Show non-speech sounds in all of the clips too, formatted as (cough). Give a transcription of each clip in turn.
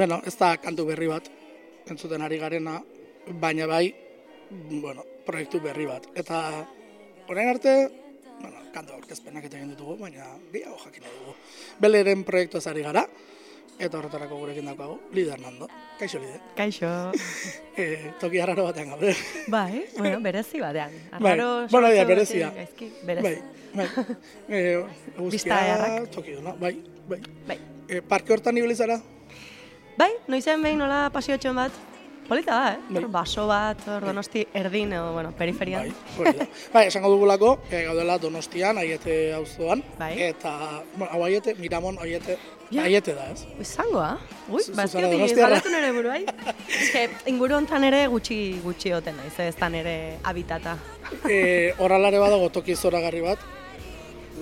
Bueno, ez da kantu berri bat, entzuten ari garena, baina bai, bueno, proiektu berri bat. Eta orain arte, bueno, kantu aurkezpenak eta egin ditugu, baina gehiago jakin dugu. Beleren proiektu ari gara, eta horretarako gurekin daukagu, Lider Nando. Kaixo, Lider. Kaixo. (laughs) E, toki harraro batean gaude. Bai, bueno, berezi batean. Bai, Arraro, bueno, sortze ja, berezia. gaizki, berezi. Bai, bai. E, Bizta ederrak. toki duna, bai, bai. Bai. E, parke hortan ibili zara? Bai, noizen behin nola pasiotxon bat, polita da, eh? Bai. Baso bat, hor donosti erdin, edo, bueno, periferian. Bai, hori da. (laughs) bai, esango dugulako, e, gaudela Donostian, aiete auzoan Bai. eta, bueno, hau aiete, Miramon, aiete, Ja. aiete da, ez? Izangoa? Ui, ba, ezkertik donostiarra. galdetu nire buru, bai? (laughs) Eske, inguru hontan ere gutxi gutxi oten naiz, ez da nire habitata. e, horralare badago toki zoragarri bat,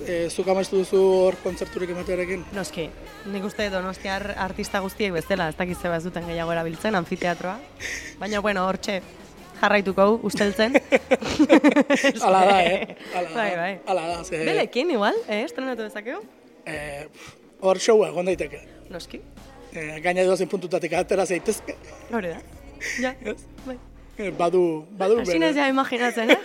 e, zuk amestu duzu hor kontzerturik ematearekin? Noski, nik uste donostiar artista guztiek bezala, ez dakiz zeba ez duten gehiago erabiltzen, anfiteatroa. Baina, bueno, hortxe jarraituko hau, usteltzen. (laughs) Hala da, eh? Hala da, Bai, bai. Hala da, ze... Belekin, igual, eh? Estrenatu dezakegu? E, hor showa egon daiteke. Noski, E, gaina dozen puntutatik atera zaitezke. hori da. Ja, (laughs) bai. E, badu, badu Hasi naiz ja imaginatzen, eh?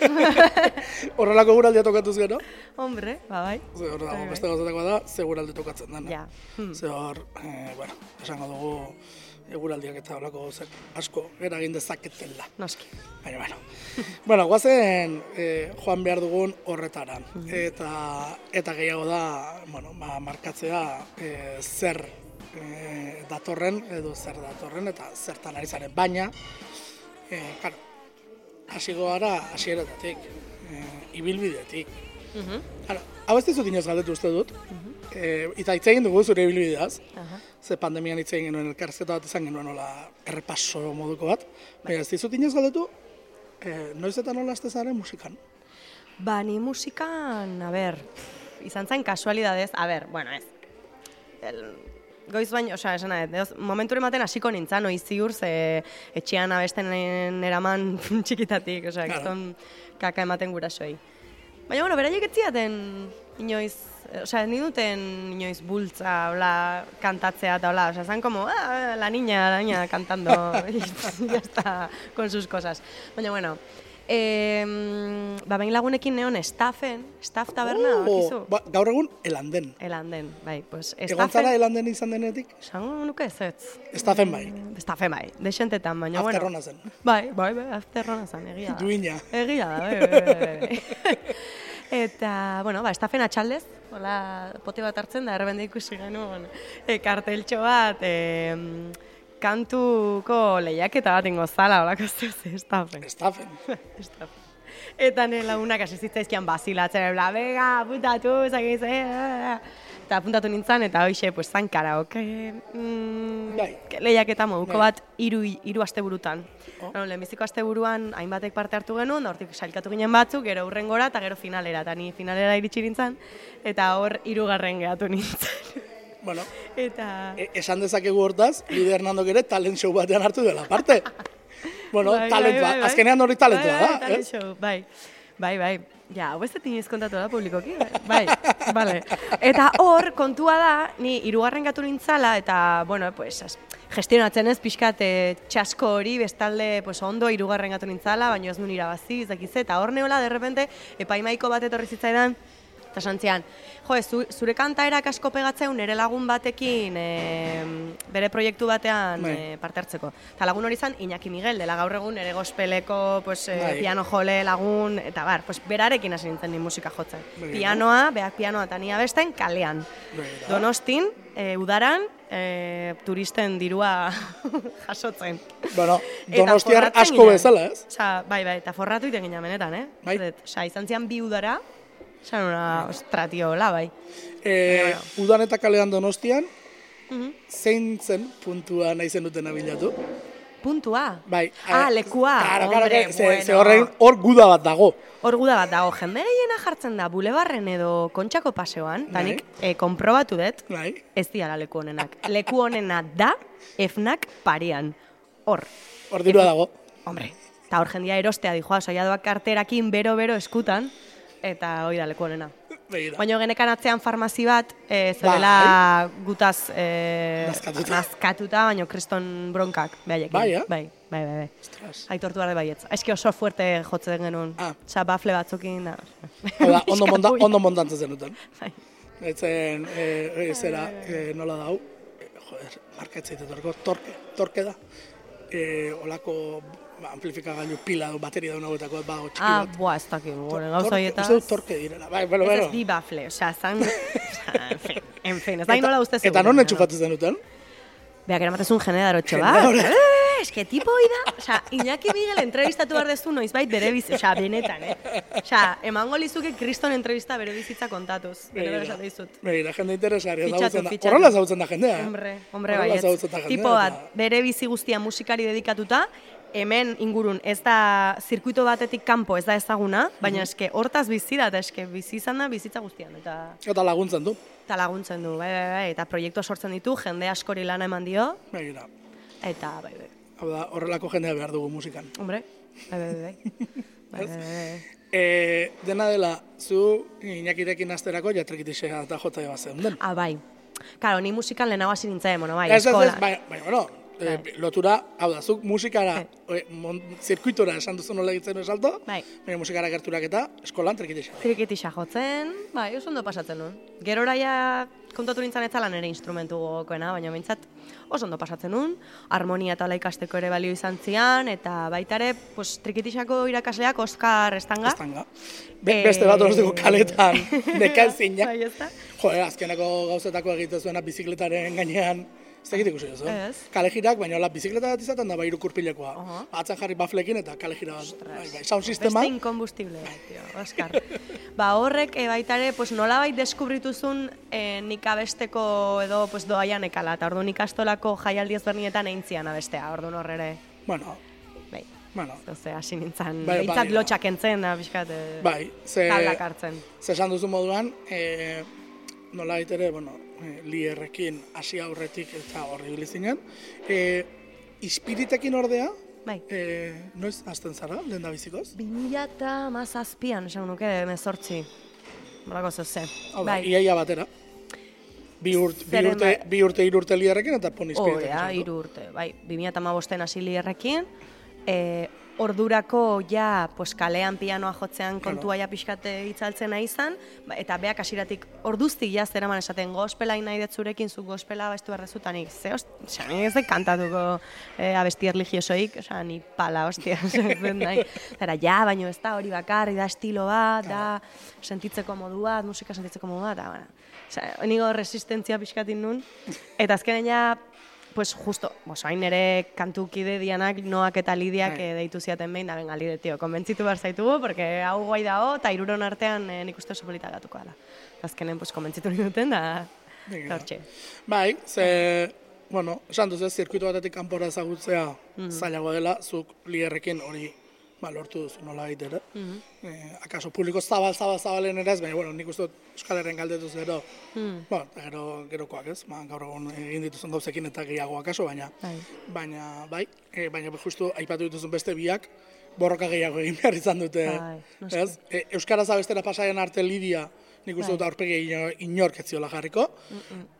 (laughs) Horrelako guraldia tokatuz gero. Hombre, ba bai. Ze hor Bai, dago, bai. beste gauzatako da, ze guralde tokatzen dena. Ja. Hmm. Ze hor, e, bueno, esango dugu eguraldiak eta holako gauzak asko eragin dezaketela. Noski. Baina, bueno. (laughs) bueno, guazen eh, joan behar dugun horretara. Eta, eta gehiago da, bueno, ba, markatzea eh, zer eh, datorren, edo zer datorren, eta zertan ari zaren. Baina, eh, karo, hasiko gara hasieratatik, eh, ibilbidetik. Mhm. Claro, hau ez dizut inoz galdetu uste dut. Eh, eta hitz egin dugu zure ibilbideaz. Aha. Ze pandemian hitz egin genuen elkarrizketa bat izan genuen nola errepaso moduko bat. Baina ez dizut inoz galdetu, eh, noiz eta nola azte zaren musikan. Ba, ni musikan, a ber, izan zen kasualidadez, a ber, bueno, ez. El, goiz baino, osea, esan nahi, momentu ematen hasiko nintzen, noiz ziur, ze etxean abesten eraman (laughs) txikitatik, osea, kiston kaka ematen gurasoei. Baina, bueno, beraiek ez ziaten inoiz, osea, ni duten inoiz bultza, hola, kantatzea eta hola, osea, zan como, ah, la niña, la niña cantando, (laughs) y ya está, con sus cosas. Baina, bueno, eh, ba, behin lagunekin neon estafen, staff taberna, bakizu? ba, gaur egun elanden. Elanden, bai, pues Egon zara estafen, elanden izan denetik, esango nuke ez ez. estafen bai. Estafen bai, desentetan, baina, bueno. Afterrona zen. Bai, bai, bai, azterrona zen, egia da. Duina. Egia da, bai, bai, bai, bai. (laughs) Eta, bueno, ba, estafen atxaldez, hola, pote bat hartzen da, erbende ikusi genuen, e, karteltxo bat, e, kantuko lehiaketa bat ingo zala, holako zer estafen. Estafen. Estafen. (laughs) Eta nire lagunak hasi zitzaizkian basilatzen, bla, bega, apuntatu, zagiz, eh, eta apuntatu nintzen, eta hoxe, pues, zan karaoke, mm, Bai. lehiaketa moduko Bai. bat hiru hiru asteburutan. Oh. Bueno, lehenbiziko asteburuan hainbatek parte hartu genuen, da hortik sailkatu ginen batzuk, gero hurrengora eta gero finalera, eta ni finalera iritsi nintzen, eta hor hirugarren gehatu nintzen. (laughs) Bueno, eta... e- esan dezakegu hortaz, Lider Hernandok ere talent show batean hartu dela parte. bueno, Bai, talent bai, bat, bai, bai. azkenean hori talentua bai, bai, da, talent show, bai. Bai, bai. Ja, hau ez dut inoiz kontatu da publikoki, bai, bale. Eta hor, kontua da, ni hirugarren gatu nintzala, eta, bueno, pues, gestionatzen ez pixkat eh, txasko hori, bestalde, pues, ondo hirugarren gatu nintzala, baina ez nuen irabazi, ez dakiz, eta hor neola, derrepente, epaimaiko bat etorri zitzaidan, eta santzian, jo, zu, zure kantaerak asko pegatzeu nire lagun batekin e, bere proiektu batean Bai. e, parte hartzeko. Eta lagun hori izan Iñaki Miguel, dela gaur egun ere gospeleko pues, e, Bai. piano jole lagun, eta bar, pues, berarekin hasi nintzen ni musika jotzen. Bai, Pianoa, beak pianoa eta ni abesten kalean. Begira. Donostin, e, udaran, e, turisten dirua (laughs) jasotzen. Bueno, donostiar asko bezala, ez? Osa, bai, bai, eta forratu iten ginen benetan, eh? Bai. Osa, izan zian bi udara, Esan una, ostra, tio, hola, bai. E, udan eta kalean donostian, Mhm. zein zen puntua nahi zenuten abilatu? Puntua? Bai. Ah, eh, lekua. Claro, claro, Hombre, ze, bueno. ze horrein hor guda bat dago. Hor guda bat dago, jende gehiena jartzen da, bulebarren edo kontxako paseoan, eta Bai. nik eh, konprobatu dut, Bai. ez diala leku honenak. Leku honena da, efnak parian. Hor, Hor dirua dago. hombre, eta hor jendia erostea dijoa, saia doak karterakin bero-bero eskutan, eta hoi da leku honena. Baina genekan atzean farmazi bat, e, zeudela gutaz e, Nazkatuta. nazkatuta, baina kriston bronkak, behaiekin. Bai, eh? Bai, bai, bai. bai. Ostras. Aitortu gara baietz. Eski oso fuerte jotzen genuen. Ah. Osa, bafle batzukin. Da, (laughs) ondo, Eskatu, ondo montantzen zenuten. Bai. Etzen, e, e, zera, e, nola dau, joder, markatzeit etorko, torke, torke da. E, olako ba, amplifikagailu pila du, bateria da unagoetako, ba, txiki Ah, bat. boa, ez dakit, Torke, gauza horietaz. Uste dut torke direla, bai, bueno, Ez ez bi bafle, osea, zan... (laughs) en fin, en fin, ez da nola uste Eta non entxufatzen zenuten? Beak, eramatezun Jende bat. darotxo. Eh, eske tipo hoi da, osea, Iñaki Miguel entrevistatu behar dezu noizbait bere bizi, osea, benetan, eh? Osea, emango lizuke kriston entrevista bere bizitza kontatuz, bere bere esate dizut. Begira, jende interesaria Fitxatu, ezagutzen da. Horrela ezagutzen da jendea. eh? Hombre, hombre, jendea. Tipo bat, bere bizi guztia musikari dedikatuta, hemen ingurun ez da zirkuito batetik kanpo ez da ezaguna, baina eske hortaz bizi da, eta eske bizi izan da bizitza guztian, eta, Eta laguntzen du. eta laguntzen du, bai, bai, bai, eta proiektu sortzen ditu, jende askori lana eman dio, Begira, eta, bai, bai, hau da, horrelako jendea behar dugu musikan. hombre, bai, bai, bai, (laughs) bai, bai, bai, bai. E, dena dela, zu Iñakirekin asterako jatrekitixea eta jota eba zeuden. Ah, bai. Karo, ni musikan lehenago hasi nintzen, bueno, bai, Ez, ez, ez, eskolan. bai, bai, bueno, e, Bai. lotura, hau da, zuk musikara, Bai. e, mon, zirkuitora esan duzu nola egiten salto, Bai. baina musikara gerturak eta eskolan trekitixea. Trikitisa jotzen, bai, oso ondo pasatzen nuen. Gerora ja kontatu nintzen ez zala nire instrumentu gogokoena, baina behintzat oso ondo pasatzen nuen. Harmonia eta hola ikasteko ere balio izan zian, eta baita ere, pues, trikitisako irakasleak Oskar Estanga. Estanga. Be, beste bat orozteko kaletan, (laughs) nekaezina. Bai, ez da? Joder, azkeneko gauzetako egiten zuena bizikletaren gainean, ez dakit ikusi. Ez. Kale jirak, baina hola bizikleta bat izaten da, bai irukurpilekoa. Aha. Atzen jarri baflekin eta kale jira bat. Bai, bai, sound sistema. Beste inkombustible, tio, Oskar. ba, horrek e, baita ere, pues, nolabait deskubrituzun e, nik abesteko edo pues, doaian ekala, eta orduan ikastolako jaialdi ezberdinetan eintzian abestea, orduan horrere, Bueno, bai. bueno, Zoze, hasi nintzen, Bai, behintzat bai, lotxak entzen, da, pixkat, e, bai, ze, hartzen. ze esan duzu moduan, e, nola ere, bueno, e, lierrekin hasi aurretik eta horri bilizinen. E, ispiritekin ordea, Bai. e, noiz hasten zara, lehen da bizikoz? 2000 eta mazazpian, esan nuke, mezortzi. Horako zoze. Hau Bai. iaia batera. Bi, urt, bi, urte, bai- bi urte, hiru urte lierrekin eta pon ispiritekin. Horea, sartu. hiru urte, bai. 2008 hasi lierrekin, e, ordurako ja pues, kalean pianoa jotzean kontua ja pixkate itzaltzen nahi izan, ba, eta beak hasiratik orduztik ja zeraman esaten gospela nahi dut zurekin, zu gospela bastu berrezutanik, ze host, ni ez dut kantatuko e, abesti erligiosoik, osea, ni pala, hostia, (laughs) ez dut nahi. Zara, ja, baino ez da hori bakarri, da estilo bat, da sentitzeko modu bat, musika sentitzeko modu bat, da, bueno. Osea, nigo resistentzia pixkatin nun, eta azkenen ja, pues justo, bos, hain ere kantukide dianak, noak eta lidiak eh, deitu ziaten behin, da benga, lide, tio, konbentzitu behar zaitugu, porque hau guai dago, eta iruron artean eh, nik uste oso polita gatuko dela. Azkenen, pues, konbentzitu ninduten, da, hortxe. Bai, ze, bueno, esan duzu, zirkuitu batetik kanpora ezagutzea Mm. zailago dela, zuk lierrekin hori ba, lortu duzu nola ere. Mm-hmm. eh, akaso publiko zabal, zabal, zabalen ere ez, baina, bueno, nik uste dut Euskal Herren galdetuz gero, Mm. bueno, eta gero, gerokoak ez, ba, gaur egun egin dituzun gauzekin eta gehiago akaso, baina, Bai. baina, bai, e, baina justu aipatu dituzun beste biak, borroka gehiago egin behar izan dute, Bai, noski. ez? E, Euskaraz abestera pasaian arte Lidia, nik uste Bai. dut aurpegi ino- inork ez jarriko,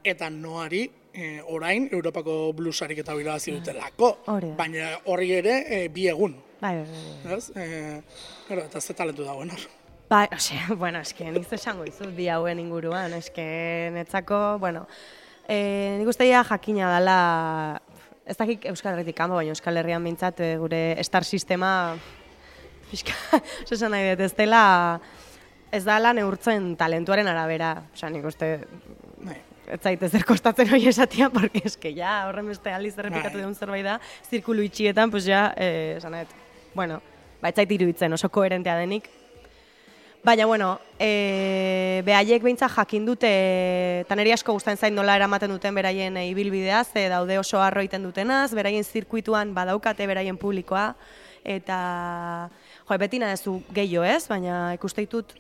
eta noari e, orain Europako bluesarik eta birabazi dutelako, baina horri ere e, bi egun, Bai, bai, bai. ez? E, gero, eta ze talentu dagoen hor. Bai, osea, (laughs) bueno, eske, nik esango izut bi hauen inguruan, eske, netzako, bueno, e, nik uste ja jakina dela, ez dakik Euskal Herritik kanpo, baina Euskal Herrian bintzat gure star sistema, pixka, (laughs) esan nahi dut, ez dela, ez dela neurtzen talentuaren arabera, osea, nik uste, Bai. ez zaite zer kostatzen hori esatia, porque eske ja, horren beste aldiz errepikatu Bai. duen zerbait da, zirkulu itxietan, pues ja, eh, dut, bueno, ba, ez zait iruditzen oso koherentea denik, Baina, bueno, e, behaiek behintzat jakin dute, eta niri asko gustatzen zain nola eramaten duten beraien e, ibilbidea, ze daude oso harro egiten dutenaz, beraien zirkuituan badaukate beraien publikoa, eta jo, beti nahezu gehiago ez, baina ikuste ditut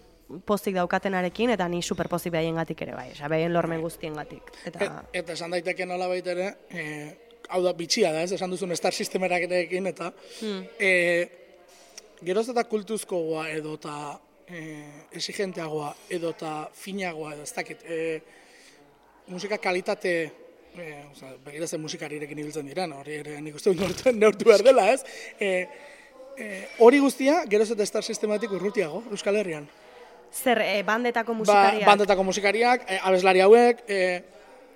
pozik daukatenarekin, eta ni super pozik behaien gatik ere bai, osea, behaien lormen guztien gatik. Eta, Et, eta esan daiteke nola baita ere, e, hau da bitxia da, ez, esan duzun star sistemerarekin eta Hmm. e, geroz eta kultuzkoa edo eta e, exigenteagoa edo eta finagoa edo ez dakit, e, musika kalitate e, oza, begira zen musikarirekin ibiltzen diren, hori ere nik uste neurtu, neurtu behar dela, ez? E, e, hori guztia, geroz eta estar sistematik urrutiago, Euskal Herrian. Zer, e, bandetako Ba, musikariak? bandetako musikariak, e, abeslari hauek, e,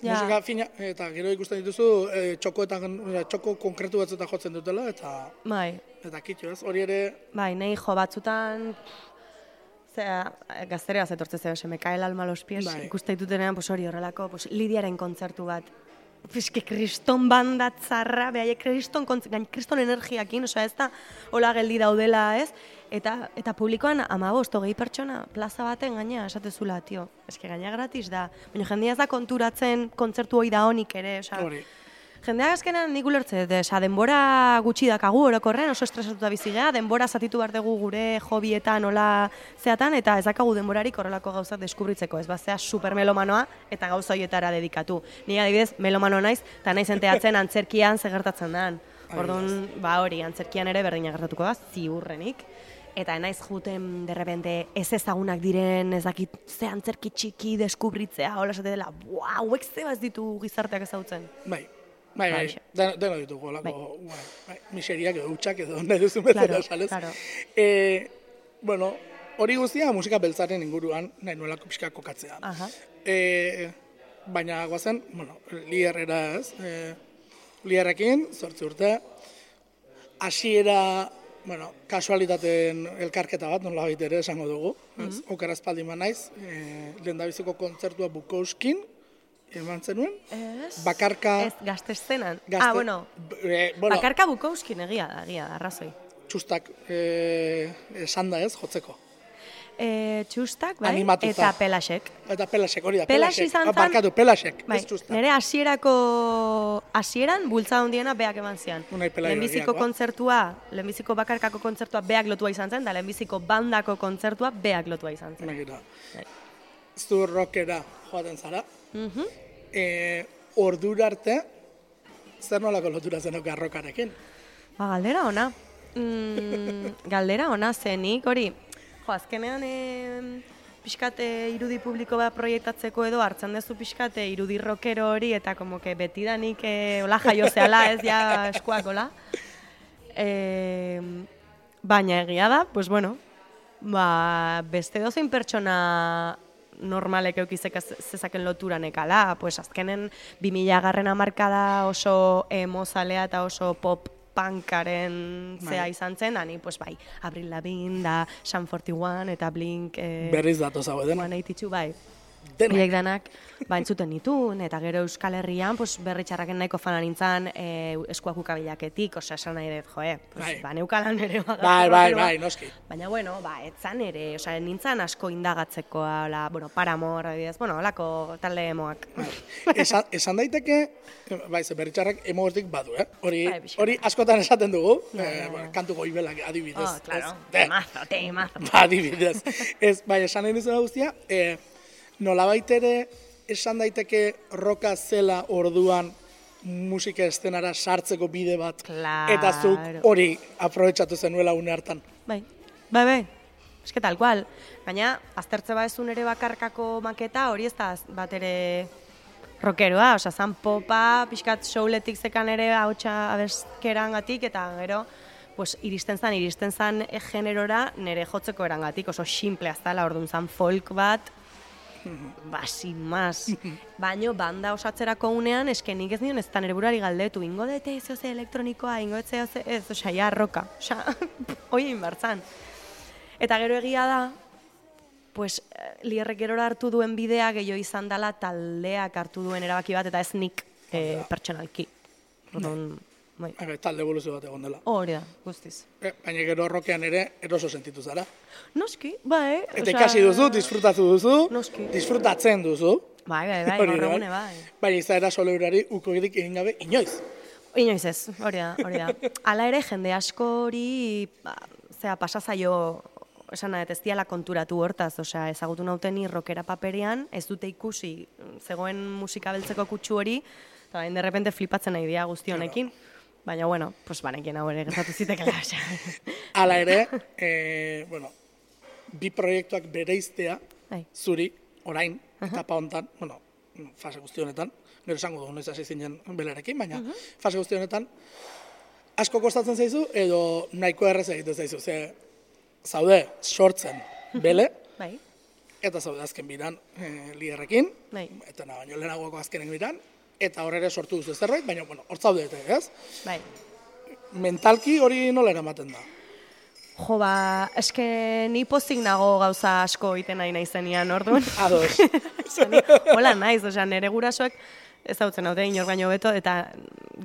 Ja. musika fina, eta gero ikusten dituzu, e, txokoetan, e, txoko konkretu batzuetan jotzen dutela, eta Bai, eta kitxo, ez? Hori ere, bai, nahi jo batzutan, zera, gazterea zetortze zeo, se me cae el alma los pies, Bai. ikuste ditutenean, pues hori horrelako, pues Lidiaren kontzertu bat, Fiske, kriston banda tzarra, behaiek kriston, gain kriston energiakin, osea ez da, hola geldi daudela, ez? Eta, eta publikoan amabost, hogei pertsona, plaza baten gaina, esatezula, tio. Eske gaina gratis da. Baina jendea ez da konturatzen kontzertu hori da honik ere, osea. hori. Jendeak azkenan nik ulertze, dut, esa, denbora gutxi dakagu orokorren, oso estresatuta bizi gea, denbora zatitu behar dugu gure hobietan hola zeatan, eta ez dakagu denborarik horrelako gauzak deskubritzeko, ez bazea super melomanoa eta gauza horietara dedikatu. Ni adibidez melomano naiz, eta naiz enteatzen (laughs) antzerkian zegertatzen dan. Orduan, ba hori, antzerkian ere berdina gertatuko da, ziurrenik. Eta naiz juten derrepente ez ezagunak diren, ez dakit ze antzerki txiki deskubritzea, hola esate dela, buah, hauek zebaz ditu gizarteak ezagutzen. Bai. Bai, bai, Bai. deno, deno ditugu, olako, bai. bai, miseriak edo utxak edo (laughs) nahi duzu bezala, Claro, salez. claro. E, bueno, hori guztia musika beltzaren inguruan nahi nuelako pixka kokatzea. Aha. E, baina guazen, bueno, lierrera ez, e, lierrekin, zortzi urte, hasiera, bueno, kasualitateen elkarketa bat, nola ere esango dugu, ez? Mm -hmm. Okara espaldi naiz, e, lehendabiziko kontzertua Bukouskin, eman zenuen, Ez? bakarka, Ez, gazte eszenan. gazte, ah, bueno, e, bueno bakarka Bukowskin egia da, egia da, arrazoi. txustak e, esan da ez, jotzeko. E, txustak, bai, Animatuta. eta pelasek. Eta pelasek, hori da, Pelas pelasek. izan Ah, zen- barkatu, pelasek, Bai, ez txustak. nire hasierako hasieran bultza handiena beak eman zian. Lehenbiziko egiakoa. kontzertua, lehenbiziko bakarkako kontzertua beak lotua izan zen, da lehenbiziko bandako kontzertua beak lotua izan zen. Bai. Zu rockera joaten zara. Mhm. E, ordura arte, zer nolako lotura zenok arrokarekin? Ba, galdera ona. Mm, (laughs) galdera ona zenik, hori, jo, azkenean e, pixkate irudi publiko bat proiektatzeko edo hartzen duzu pixkate irudi rockero hori eta como que betidanik e, hola jaio zehala ez ja eskuak hola. E, baina egia da, pues bueno, ba, beste dozein pertsona normalek eukizek zezaken lotura nekala, pues azkenen 2000 garren amarkada oso emozalea eta oso pop punkaren zea Bai. izan zen, da ni, pues bai, Avril Lavigne, da Sun 41 eta Blink eh, Berriz datoz hau edena. 182, bai. Denak. Horiek danak, ba, entzuten nituen, eta gero Euskal Herrian, pues, berri txarraken nahiko fana nintzen e, eskuak ukabilaketik, osea, esan nahi dut, joe, pues, Bai. ba, neukalan ere Bai, bai, bai, bat. noski. Baina, bueno, ba, etzan ere, osea, nintzen asko indagatzeko, ala, bueno, paramor, adibidez, bueno, holako talde emoak. esan, esan daiteke, bai, ze berritxarrak emogortik badu, eh? Hori, Bai, hori askotan esaten dugu, Ja, ja, eh, ja. bueno, kantu goibelak adibidez. Oh, claro? De, temazo, temazo. Ba, adibidez. Ez, bai, esan nahi guztia, e, nolabait ere esan daiteke roka zela orduan musika estenara sartzeko bide bat. Claro. Eta zuk hori aprobetsatu zenuela une hartan. Bai, bai, bai. Que tal cual. Gaina, aztertze ba ezun ere bakarkako maketa, hori ez da bat ere rockeroa, osea, zan popa, pixkat showletik zekan ere hautsa abeskerangatik, eta gero, pues, iristen zan, iristen zan e, generora nire jotzeko erangatik, oso simple azala, orduan zan folk bat, ba, sin más. Baino, banda osatzerako unean, eske nik ez nion ez da nire burari galdetu, ingo dete ez ze elektronikoa, ingo ez, ez, osea, ja, roka, osea, (laughs) hoi egin bartzan. Eta gero egia da, pues, eh, lierrek gerora hartu duen bidea gehiago izan dela taldeak hartu duen erabaki bat, eta ez nik eh, pertsonalki. Orduan, bai. Bai, talde evoluzio bat egon dela. Hori da, guztiz. E, baina gero rokean ere eroso sentitu zara. Noski, bai. Eta osea, ikasi duzu, disfrutatu duzu, Noski. disfrutatzen duzu. Bai, bai, bai, Hori gaur da, egune, bai. Baina izaera soleurari ukogirik egin gabe inoiz. Inoiz ez, hori da, hori da. (laughs) Hala ere, jende askori, ba, zera, pasazaio, esan ez diala konturatu hortaz, osea, ezagutu nauteni rockera paperean, ez dute ikusi, zegoen musika beltzeko kutsu hori, eta bain derrepente flipatzen nahi dia guzti honekin. Baina, bueno, pues banekien hau ere gertatu zitekela. (laughs) Hala ere, e, bueno, bi proiektuak bereiztea, Bai. zuri, orain, etapa hontan, bueno, fase guzti honetan, gero esango du, noiz hasi zinen belerekin, baina fase guzti honetan, asko kostatzen zaizu, edo nahiko errez egiten zaizu, ze zaude sortzen bele, Bai, eta zaude azken bidan e, liderrekin, Bai. eta na, baino lehenagoako azkenen bidan, eta hor ere sortu duzu zerbait, baina, bueno, hor zaudete, ez? bai. Mentalki hori nola eramaten da. Jo, ba, eske ni pozik nago gauza asko egiten nahi naizenian, orduan. (laughs) Ados. (laughs) Hola naiz, osea, nere gurasoek ezautzen haute inor baino beto, eta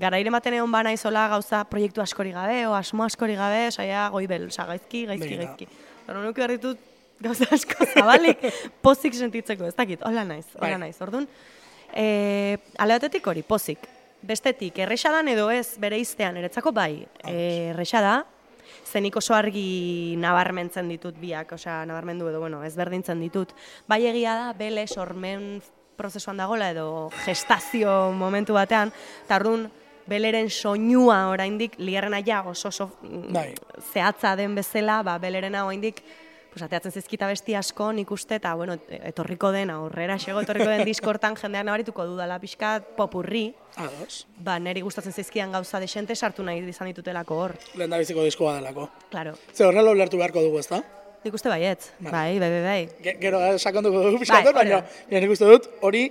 garaire ematen egon ba naizola gauza proiektu askori gabe, o asmo askori gabe, saia goibel, osea, gaizki, gaizki, Begira. gaizki. Orduan nuke behar ditut gauza asko zabalik (laughs) pozik sentitzeko, ez dakit, hola naiz, hola Bai. naiz. Orduan, e, ale batetik hori, pozik. Bestetik, erresa dan edo ez bere iztean, eretzako bai, e, erresa da, zenik oso argi nabarmentzen ditut biak, osea, nabarmendu edo, bueno, ezberdintzen ditut. Bai egia da, bele sormen prozesuan dagola edo gestazio momentu batean, eta orduan, beleren soinua oraindik liarrena ja oso oso Bai. zehatza den bezala, ba, belerena oraindik pues, ateatzen zizkita besti asko, nik uste, eta, bueno, etorriko den, aurrera xego etorriko den diskortan jendeak nabarituko dudala pixkat popurri, Ados. ba, neri gustatzen zaizkian gauza desente sartu nahi izan ditutelako hor. Lehen da biziko diskoa delako. Claro. Ze horrela ulertu beharko dugu, ezta? Nik uste baietz. Bai. Bai, bai, bai, bai. Ge- Gero eh, sakonduko dugu Bai, pixkat, hori baina ja, nik uste dut hori,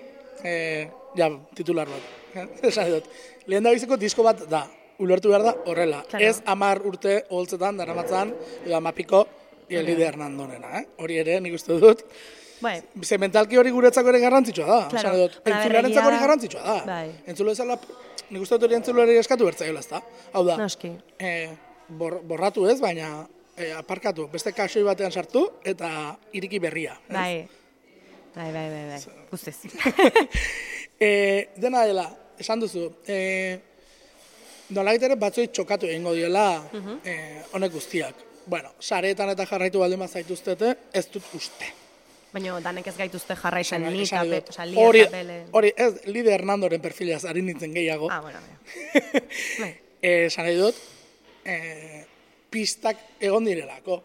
eh, ja, titular bat. (laughs) Esan dut. Lehen da biziko disko bat da, ulertu behar da horrela. Claro. Ez amar urte holtzetan, daramatzan, edo amapiko, Elide Hernandonena, eh? Hori ere, nik uste dut, Bai, Ze mentalki hori guretzako ere garrantzitsua da. Claro. Dut, Hala, entzulearentzako hori garrantzitsua da. Bai. Entzule ezala, nik uste dut hori entzuleari eskatu bertzaiola, ezta? Hau da, noski. eh, bor, borratu ez, baina eh, aparkatu, beste kaxoi batean sartu eta iriki berria. ez? Bai. Bai, bai, bai, bai. Guztiz. (laughs) E, dena dela, esan duzu, e, nolait ere batzoi txokatu egingo diola e, honek guztiak. Bueno, sareetan eta jarraitu baldin zaituztete, ez dut uste. Baina danek ez gaituzte jarraitzen ni oza, li hori, hori, ez, Lide Hernandoren perfilaz ari nintzen gehiago. Ah, bueno, bai. (laughs) Bai. Eh, esan nahi dut, eh, pistak egon direlako.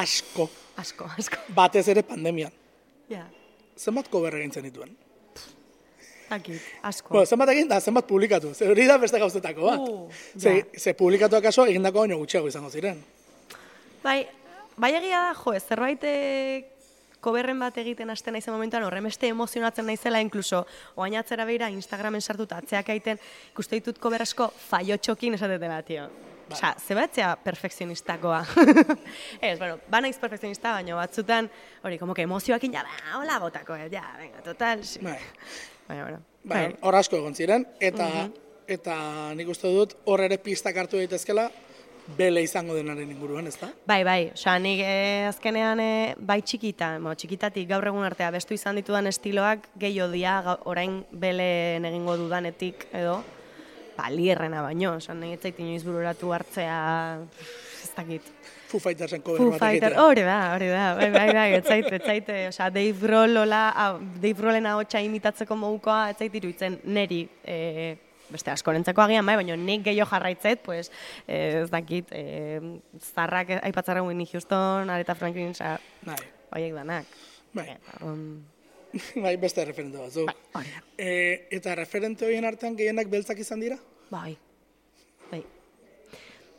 Asko. Asko, asko. Batez ere pandemian. Ja. Zenbat cover egintzen dituen? Dakit, asko. Bueno, zenbat egin da, zenbat publikatu. Ze hori da beste gauzetako bat. Uh, ze, ja. ze publikatu akaso egindako baino gutxiago izango ziren. Bai, bai egia da, jo, zerbait eh, koberren bat egiten hasten naizen momentuan horren beste emozionatzen naizela, inkluso oain atzera beira Instagramen sartuta atzeak egiten ikuste ditut kober asko faiotxokin esatetela, tio. Bai. Osa, zebatzea perfekzionistakoa. (laughs) ez, bueno, ba naiz perfekzionista, baina batzutan, hori, como que emozioakin, ja, ba, hola botako, eh, ja, venga, total, sí. Bai. Baina, bueno, Bai, bai. hor asko egon ziren, eta, eta nik uste dut hor ere pistak hartu daitezkela, bele izango denaren inguruan, ezta? Bai, bai, osea, nik eh, azkenean eh, bai txikita, mo, txikitatik gaur egun artea bestu izan ditudan estiloak gehiago dia ga- orain belen egingo dudanetik edo, ba, lierrena baino, osea, nahi etzait inoiz bururatu hartzea, ez dakit. Foo Fightersen cover Foo Fighter, hori da, hori da, bai, bai, bai, ez zait, ez zait, eh, osea, Dave Grohl, hola, ah, Dave Grohlen ahotsa imitatzeko modukoa, ez zait iruditzen neri, eh, beste askorentzako agian, bai, baina nik gehiago jarraitzet, pues, eh, ez dakit, eh, zarrak aipatzarra Whitney Houston, Aretha Franklin, osea, Bai, horiek danak. bai, Eta, (laughs) orduan, bai, beste referente batzuk. bai. E, eta referente horien artean gehienak beltzak izan dira? Bai. Bai.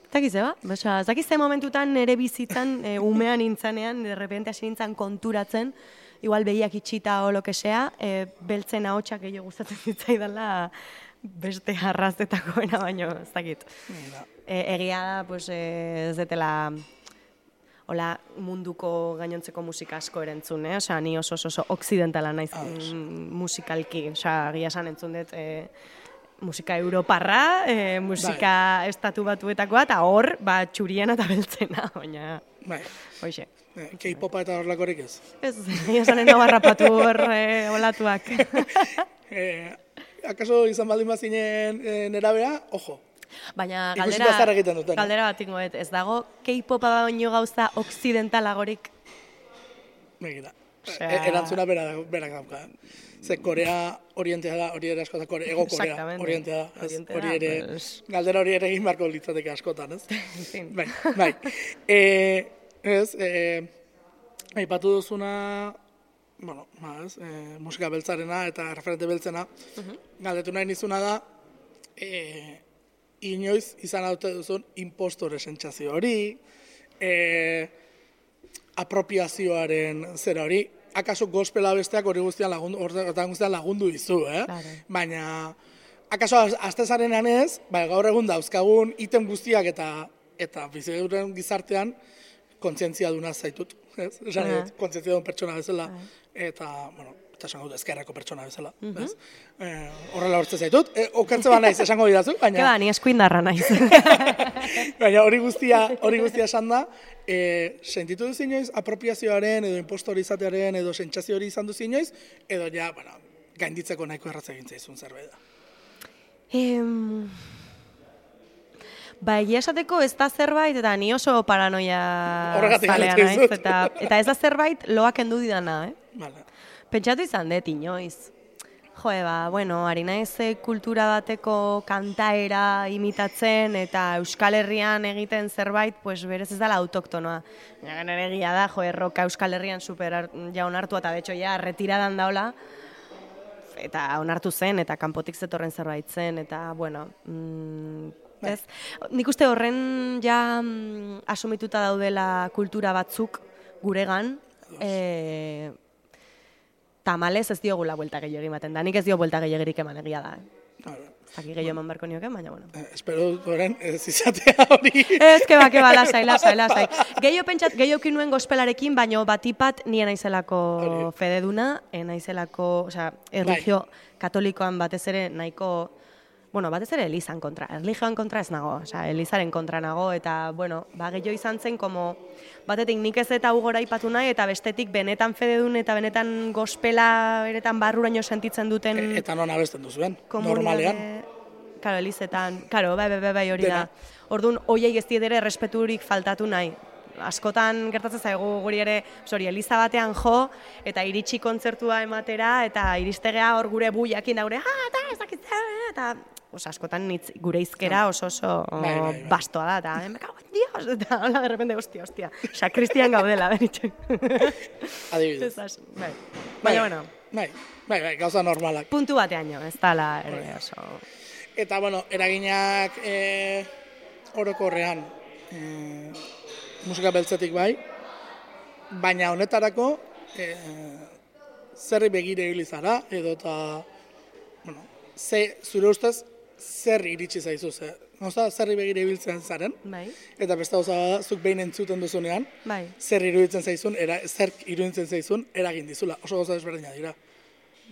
Eta gize, ba? Osea, ez dakit ze momentutan nere bizitzan, e, umean nintzanean, de repente hasi nintzen konturatzen, igual behiak itxita o lo que sea, e, beltzen ahotsak gehiago gustatzen (laughs) zitzaidala beste arraztetakoena (laughs) baino, ez dakit. E, egia da, pues, e, ez detela hola munduko gainontzeko musika asko erentzun, eh? Osea, ni oso oso, oso oksidentala naiz Ados. mm, musikalki, osea, egia esan entzun dut e, musika europarra, e, musika estatu batuetakoa, eta hor, ba, txuriena eta beltzena, (laughs) baina, bai, hoxe. eh, K-popa eta horlakorik ez. Ez, egia esan eno barrapatu hor e, olatuak. (laughs) Eh, akaso izan baldin bazinen e, nerabea, ojo, Baina galdera, duten, galdera bat ingoet, ez dago K-popa baino gauza oksidentalagorik begira. Osea- E, erantzuna bera, berak dauka. Ze Korea orientea da, hori ere askotan, Kore, ego Korea orientea da. Ez, hori ere, galdera hori ere egin beharko litzateke askotan, ez? (laughs) Bai, bai. E, ez, e, aipatu duzuna, bueno, ba, ez, e, musika beltzarena eta referente beltzena, galdetu nahi nizuna da, e, inoiz izan haute duzun impostore sentsazio hori, e, apropiazioaren zera hori, akaso gospela besteak hori guztian lagundu, horretan guztian lagundu dizu, eh? Claro. Baina, akaso astezarenan ez, bai, gaur egun dauzkagun item guztiak eta eta biziduren gizartean kontzientzia duna zaitut, ez? Esan, uh kontzientzia duen pertsona bezala, eta, bueno, eta esango dut ezkerreko pertsona bezala, ez? Eh, horrela hortze zaitut, e, okertze ba naiz esango didazu, baina... Ke ba, ni eskuindarra naiz. (laughs) Baina hori guztia, hori guztia esan da, e, sentitu duzu inoiz apropiazioaren edo impostori izatearen edo sentsazio hori izan duzu inoiz, edo ja, bueno, gainditzeko nahiko erratza egin zaizun zerbait da. Em, ba, egia esateko ez da zerbait, eta ni oso paranoia Horregatik zalea galdetu naiz, eta, eta ez da zerbait loak endu didana, eh? Vale. Pentsatu izan dut inoiz. Jo, ba, bueno, ari naiz eh, kultura bateko kantaera imitatzen eta Euskal Herrian egiten zerbait, pues berez ez dela autoktonoa. Ja, nire egia da, jo, erroka Euskal Herrian super ja onartua eta hecho ja retiradan daula eta onartu zen eta kanpotik zetorren zerbait zen eta bueno, mm, ez? Nik uste horren ja mm, asumituta daudela kultura batzuk guregan, e, tamalez ez diogula buelta gehiago ematen da. Nik ez dio buelta gehiagirik eman egia da. Eh? Dakit gehiago eman barko nioke, baina bueno. Eh, espero dut horren ez izatea hori. Ez, que ba, que ba, lasai, (laughs) lasai, lasai. Gehiago pentsat, gehiago nuen gospelarekin, baino batipat nien naizelako Hori. fededuna, e, naizelako, osea, erligio katolikoan batez ere nahiko, bueno, batez ere elizan kontra, erligioan kontra ez nago, osea, elizaren kontra nago, eta, bueno, ba, gehiago izan zen, como, batetik nik ez eta ugora ipatu nahi, eta bestetik benetan fededun eta benetan gospela benetan barruraino sentitzen duten E, eta non abesten duzuen, komunitate- normalean. Karo, elizetan, karo, bai, bai, bai, bai, hori da. Orduan, hoiei ez diedere respeturik faltatu nahi. Askotan gertatzen zaigu guri ere, sorry, eliza batean jo, eta iritsi kontzertua ematera, eta iristegea hor gure buiakin da gure, ah, eta ez dakit, zer", eta Os, askotan nitz, gure izkera oso oso Bai, bai, bai. bastoa da, eta, "Eh, me cago en Dios, eta hola, de repente, hostia, hostia, sakristian gaudela, beritxen. (laughs) Adibidez. Bai. Baina, bueno, Bai, bai, bai, gauza normalak. puntu bateaino, ez dala ere oso... Eta, bueno, eraginak e, orokorrean e, musika beltzetik bai, baina honetarako e, zerri begire hil izara, edo eta, bueno, ze, zure ustez, zer iritsi zaizu, ze, gauza, zerri begire ibiltzen zaren, Bai, eta beste gauza bada, zuk behin entzuten duzunean, bai. zer iruditzen zaizun, era, zer iruditzen zaizun, eragin dizula, oso gauza desberdina dira.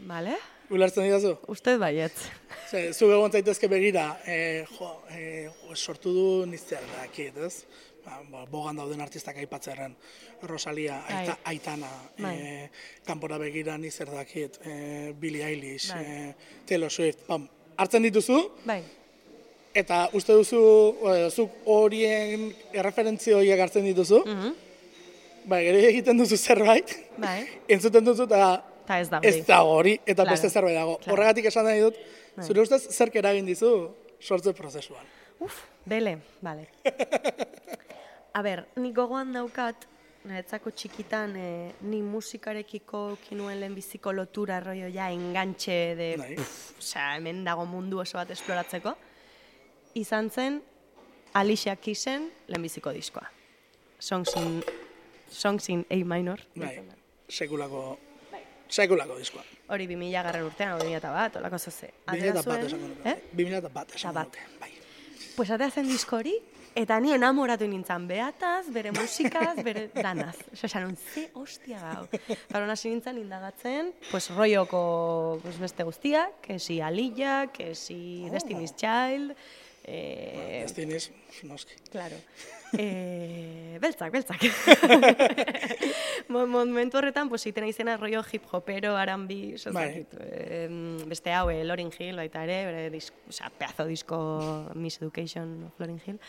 Bale? Ulertzen didazu? Uste baietz. Zu egon zaitezke begira, e, jo, e, jo, sortu du nizzer dakit, ez? Ba, ba, bogan dauden artistak aipatzerren, Rosalia, Bai. Aita, Aitana, Bai. e, kanpora begira nizzer dakit, e, Billie Eilish, Bai. e, Taylor Swift, bam, hartzen dituzu, Bai. eta uste duzu, e, zuk horien erreferentzio horiek hartzen dituzu, Mhm. bai, gero egiten duzu zerbait, Bai. (laughs) entzuten duzu eta Ta ez da ez dago hori, eta Claro, beste zerbait dago. claro. Horregatik esan nahi dut, Bai. zure ustez zerk eragin dizu sortze prozesuan. Uf, bele, bale. (laughs) A ber, nik gogoan daukat, niretzako txikitan, e, ni musikarekiko kinuen lehenbiziko lotura rollo ja engantxe de, Bai. osea, hemen dago mundu oso bat esploratzeko, izan zen Alicia Keysen lehenbiziko diskoa. Songs in, Songs in A minor. Bai, sekulako, sekulako diskoa. Hori 2000 garren urtean, 2000 bat, olako zoze. 2000 bat esango nuke. Eh? 2000 bat esango bat. nuke, bai. Pues atea zen disko hori, eta ni enamoratu nintzen beataz, bere musikaz, bere (laughs) danaz. Osa, esan, ze hostia gau. (laughs) Eta hasi nintzen indagatzen, pues roioko pues, beste guztiak, kesi Alilla, kesi Destiny's Child, eh, Destiniz, noski. Claro. Eh, beltzak, beltzak. (laughs) Mo- Momentu horretan, pues, iten izena rollo hip hopero, aranbi, Bai. beste hau, eh, Lauryn Hill, baita ere, bere disko, o sea, pedazo disko Miss Education of Lauryn Hill.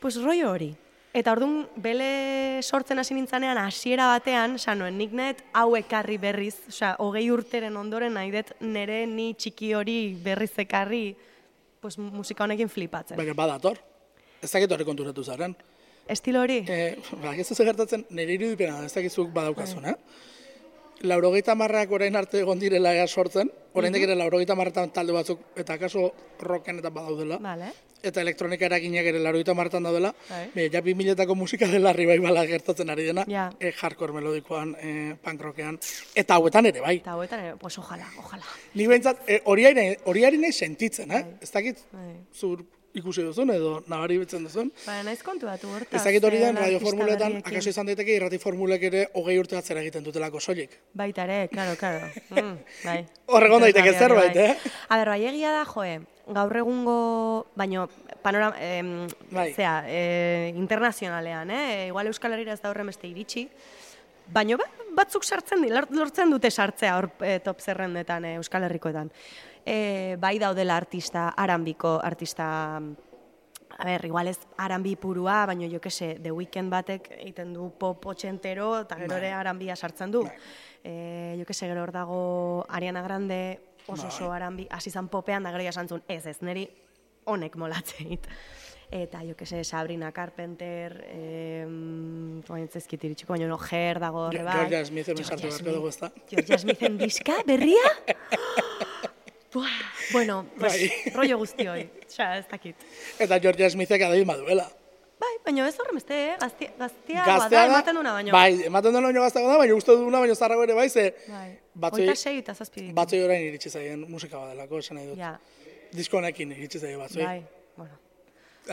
Pues rollo hori. Eta orduan, bele sortzen hasi nintzanean, hasiera batean, sanoen, nik net hau ekarri berriz, osea, hogei urteren ondoren nahi dut nire ni txiki hori berriz ekarri, pues, musika honekin flipatzen. Baina badator. Ez dakit hori konturatu zaren. Estilo hori? E, ba, ez duzu gertatzen, nire irudipena, ez dakizuk badaukazun, eh? Laurogeita marrak orain arte egon direla ega sortzen, orain mm ere laurogeita marretan talde batzuk, eta kaso rocken eta badaudela, Vale. Eta elektronika eraginak ere laurogeita marretan daudela, Bai. be, ja bi miletako musika dela revivala gertatzen ari dena, Ja. e, hardcore melodikoan, e, punk rockean, eta hauetan ere, bai. Eta hauetan, ere, pues ojalá, ojalá. Ni behintzat, e, hori ari- nahi sentitzen, eh? Ez dakit, Bai. zur ikusi duzun edo nabari betzen duzun. Ba, naiz kontuatu hortaz. Ez dakit hori den eh, radio artista formuletan, berriekin. akaso izan daiteke irrati formulek ere hogei urte atzera egiten dutelako soilik. Baita ere, claro, claro. (laughs) Mm, bai. Hor egon daiteke zerbait, bai. A ber, bai egia da, joe, gaur egungo, baino, panorama, em, Bai. zea, e, internazionalean, eh? Igual Euskal Herriera ez da horren beste iritsi, baino ba, batzuk sartzen di, lor- lortzen dute sartzea hor e, top zerrendetan e, Euskal Herrikoetan. E, bai daudela artista, arambiko artista, a ber, igual ez arambi purua, baino jo kese, The Weeknd batek egiten du pop otxentero, eta gero ere arambia sartzen du. E, jo kese, gero hor dago Ariana Grande, oso oso arambi, hasi zan popean, da gero ja esan zuen, ez ez, niri honek molatzeit. (laughs) Eta jo kese, Sabrina Carpenter, eh, oain zezkit iritsiko, baina no, Ger dago horre bai. Georgia Smith hemen Georgia sartu beharko dugu, ezta? Georgia Smithen (laughs) diska, berria? (gasps) Buah, bueno, pues, Bai. rollo guztioi, Osea, ez dakit. Eta Georgia Smithek adibid maduela. Bai, baina ez horren beste, eh? Gaztia, gaztia, da, ematen duna baino. Bai, ematen duna baino gazteago da, baina uste duna baino zarrago ere bai, ze bai. batzoi, Hogeita sei eta zazpi ditu. batzoi orain iritsi zaien musika badelako, esan nahi dut. Ja, Disko honekin iritsi zaien batzoi. bai, bueno.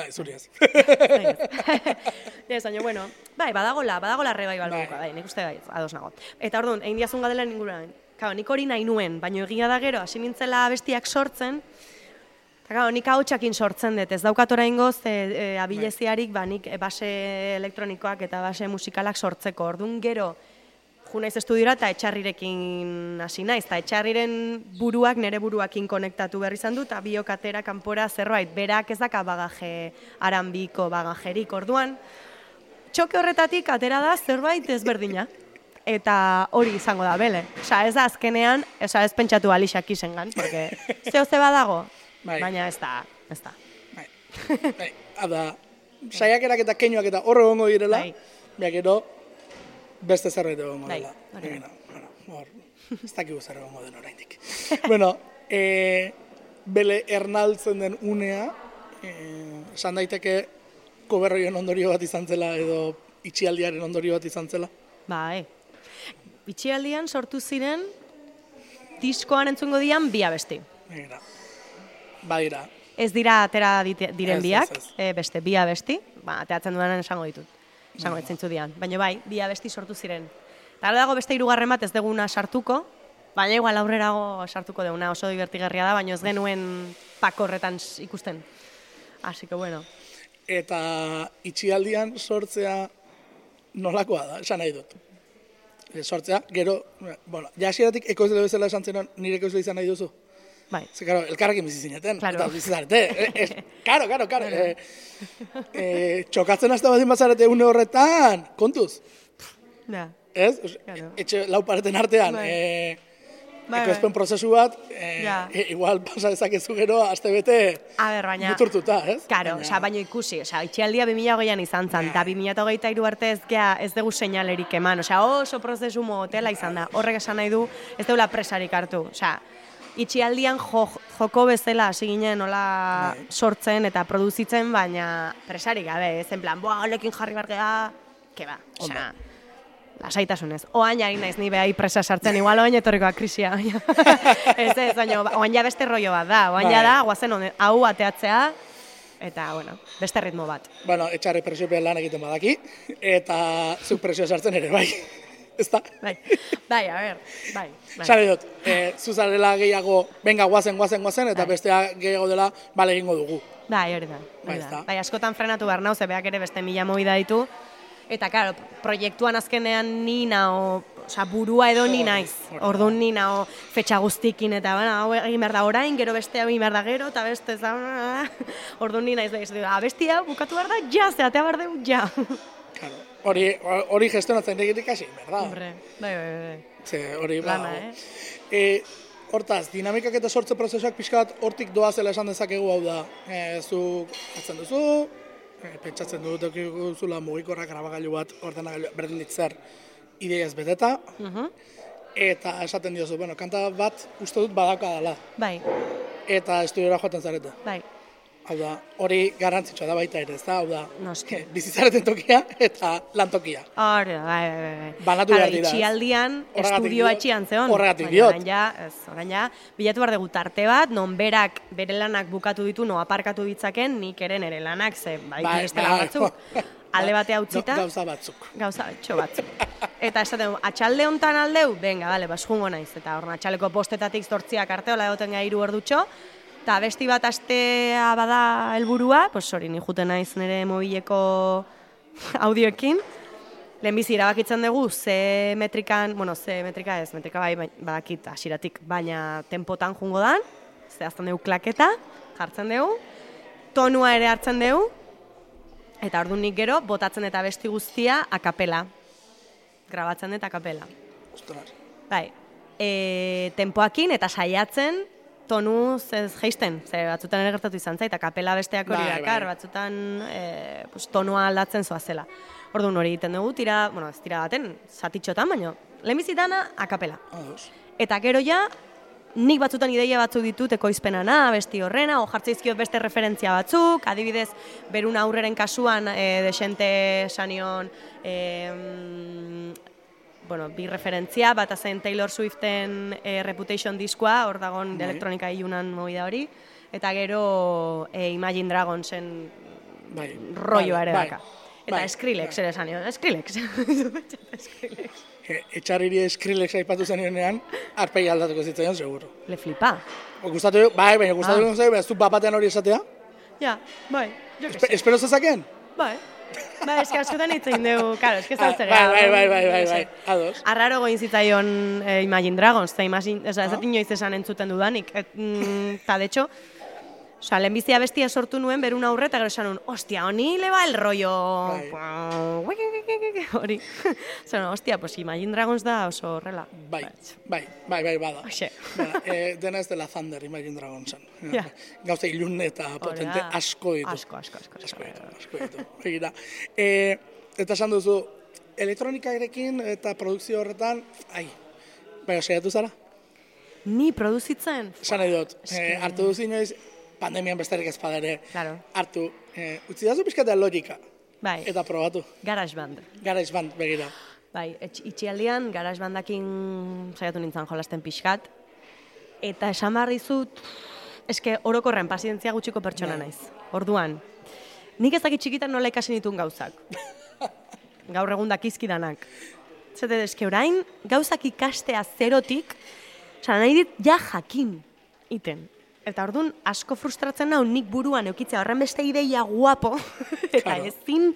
Ai, zuri ez. (laughs) Ez, baina, bueno, bai, badagola, badagola rebai balbuka, Bai. bai, nik uste bai, ados nago. Eta orduan, egin diazun gadela inguruan, Claro, nik hori nahi nuen, baina egia da gero, hasi nintzela bestiak sortzen, claro, nik hautsakin sortzen dut, ez daukat oraingoz e, e, abileziarik, ba, nik e, base elektronikoak eta base musikalak sortzeko. Orduan gero, ju naiz estudiora eta etxarrirekin hasi naiz, eta etxarriren buruak nire buruakin konektatu behar izan dut, eta biok atera kanpora zerbait, berak ez daka bagaje aranbiko bagajerik orduan, txoke horretatik atera da zerbait ezberdina. Eta hori izango da, bele. Osa, ez da azkenean, osa, ez pentsatu alixak izengan, porque zeo (laughs) ze badago, Bai. baina ez da, ez da. Bai. Bai, ada, saiakerak eta keinuak eta horre egongo direla, Bai. bai. gero beste zerbait egongo Bai, dela. bueno, hor, ez dakigu zer egongo den oraindik. (laughs) bueno, e, bele ernaltzen den unea, e, esan daiteke koberroien ondorio bat izan zela edo itxialdiaren ondorio bat izan zela. Bai. Itxialdian sortu ziren diskoan entzungo dian bi abesti. Begira. Badira, Ez dira atera dite- diren Ez, biak, ez, ez. e, beste bi abesti, ba, ateratzen dudanen esango ditut. Esango ez zeintzu dian. Baina bai, bi abesti sortu ziren. Eta dago beste hirugarren bat ez deguna sartuko, baina igual aurrerago sartuko deguna oso divertigarria da, baina ez genuen pakorretan ikusten. Así que bueno. eta itxialdian sortzea nolakoa da, esan nahi dut. E, sortzea, gero, bueno, ja hasieratik ekoizle bezala esan zenon, nire ekoizle izan nahi duzu. Bai. Ze, karo, elkarrekin bizi zineten, Claro. eta bizi zarete. E, e, karo, karo, karo. E, e, txokatzen hasta badin bazarete une horretan, kontuz, Ja. ez? Claro. Etxe lau pareten artean, Bai. e, Bai, ekoizpen bai. prozesu bat, e, Ja. e, (laughs) igual pasa dezakezu gero, aste bete, A ber, baina... muturtuta, ez? Karo, Baina- osea, baino ikusi, osea, itxialdia 2008an izan zen, eta 2008 arte ez, gea, ez dugu seinalerik eman, osea, oso prozesu motela izan da. Horrek esan nahi du, ez deula presarik hartu, osea, itxialdian jo, joko bezala hasi ginen nola sortzen eta produzitzen, baina presarik gabe, ez en plan, boa, honekin jarri bargea, ke ba, osea, lasaitasunez. Oain ari naiz ni behai presa sartzen, igual oain etorrikoa krisia. (laughs) ez ez, baina oain ja beste rollo bat da. Oain ja Bai. da, guazen hau ateatzea, eta, bueno, beste ritmo bat. Bueno, etxarri presiopean lan egiten badaki, eta zuk presio sartzen ere, bai. Ez da? Bai, bai, a ber, bai. bai. Sare dut, e, zuzarela gehiago, benga, guazen, guazen, guazen, eta bestea gehiago dela, bale egingo dugu. Bai, hori da. Bai, da. Bai, askotan frenatu behar nau, zebeak ere beste mila movida ditu. Eta, karo, proiektuan azkenean ni nao, osea, burua edo ni naiz. Orduan ni nao fetxa guztikin eta, bueno, hau egin behar da orain, gero beste hau egin behar da gero, eta beste ez da, (laughs) orduan ni naiz, da, abestia bukatu behar da, ja, zeatea behar dugu, ja. Claro. Hori, hori gestionatzen egitek hasi, berda? Hombre, bai, bai, bai. Ze, hori, ba, eh? E, hortaz, dinamikak eta sortze prozesuak pixka bat hortik doazela esan dezakegu hau da. E, zu hartzen duzu, e, pentsatzen dut duzula mugikorra grabagailu bat, ordenagailu berdin ditzer, ideia ez beteta, Mhm. eta esaten diozu, bueno, kanta bat uste dut badauka dela, Bai, eta estudiora joaten zarete. bai. Hau da, hori garrantzitsua da baita ere, ez da? Hau da, Noski. (laughs) bizitzareten tokia eta lantokia. Hori, da, bai, bai, bai. Banatu behar dira, ez? Itxialdian, estudioa etxian zeon. horregatik diot. Orain ja, ez, orain ja, bilatu behar dugu tarte bat, non berak bere lanak bukatu ditu, no aparkatu ditzaken, nik ere nere lanak, ze, bai, Bai, bai. batzuk, (laughs) alde batea utzita, Gauza batzuk. gauza batxo batzuk. Eta esaten du, atxalde hontan aldeu, benga, bale, bas jungo naiz. Eta hor atxaleko postetatik zortziak arte, hola egoten gai hiru ordutxo, eta besti bat astea bada helburua, pues hori ni juten naiz nire mobileko (laughs) audioekin, lehenbizi erabakitzen dugu ze metrikan, bueno, ze metrika ez, metrika bai, bai badakit hasiratik, baina tempotan jungo dan, zehazten dugu klaketa, jartzen dugu, tonua ere hartzen dugu, eta orduan nik gero, botatzen eta besti guztia akapela. Grabatzen dut akapela. Ostras. Bai, e, tempoakin eta saiatzen tonu ez jeisten, ze batzutan ere gertatu izan zait, akapela besteak hori Bai, dakar, bai. batzutan e, pues, tonua aldatzen zoa zela. Orduan hori egiten dugu, tira, bueno, ez tira baten, zatitxotan, baino, lehenbizitana akapela. Eta gero ja, nik batzutan ideia batzuk ditut ekoizpenana, besti horrena, o jartzeizkiot beste referentzia batzuk, adibidez, berun aurreren kasuan, e, desente sanion, e, bueno, bi referentzia, bat zen Taylor Swiften e, Reputation diskoa, hor dagon Bai. elektronika ilunan movida hori, eta gero e, Imagine Dragonsen Bai. rolloa ere bai, daka. Eta bai, Skrillex bai. ere sanion, Skrillex. (laughs) Skrillex. E, etxariri Skrillex aipatu zenionean, arpegi aldatuko zitzaion, seguro. Le flipa. O, gustatu, bai, baina gustatu Ah. ah. zaigu, ez du bapatean hori esatea? Ja, bai, Espe, espero zezaken? Bai. Bai, eske askotan hitz egin dugu, claro, eske Ah, zautzera. bai, bai, bai, bai, bai, ados. Arraro goin zitzaion eh, Imagine Dragons, eta Imagine, ez da, ez Ah. dut inoiz esan entzuten dudanik. Et, mm, ta, de hecho, Osa, lehenbizia bestia sortu nuen berun aurre, eta gero esan nuen, ostia, honi le ba el rollo... Bai. Hori. (laughs) Zena, ostia, pues Imagine Dragons da oso horrela. Bai, bai, bai, bai, bada. Hoxe. Bada, e, dena ez dela Thunder, Imagine Dragonsen. Ja. Gauza ilun eta potente da. asko ditu. Asko, asko, asko, asko. Ditu, asko ditu. Begira. E, eta esan duzu, elektronikarekin eta produkzio horretan, ai, bai, saiatu zara? Ni produzitzen? Esan nahi dut, e, Eske- hartu duzu inoiz, pandemian besterik ez ere, Claro. hartu, e, utzi dazu pizkatea logika, Bai, eta probatu. garage band. Garage band, begira. Bai, itxialdian, garage bandakin saiatu nintzen jolasten pixkat. Eta esan behar dizut, eske orokorren pazientzia gutxiko pertsona Bai. naiz. Orduan, nik ez dakit txikitan nola ikasi nituen gauzak. (laughs) Gaur egun dakizkidanak. Zete, eske orain, gauzak ikastea zerotik, oza, nahi dit ja jakin iten. Eta orduan, asko frustratzen nau nik buruan eukitzea horren beste ideia guapo, (laughs) eta Claro. ezin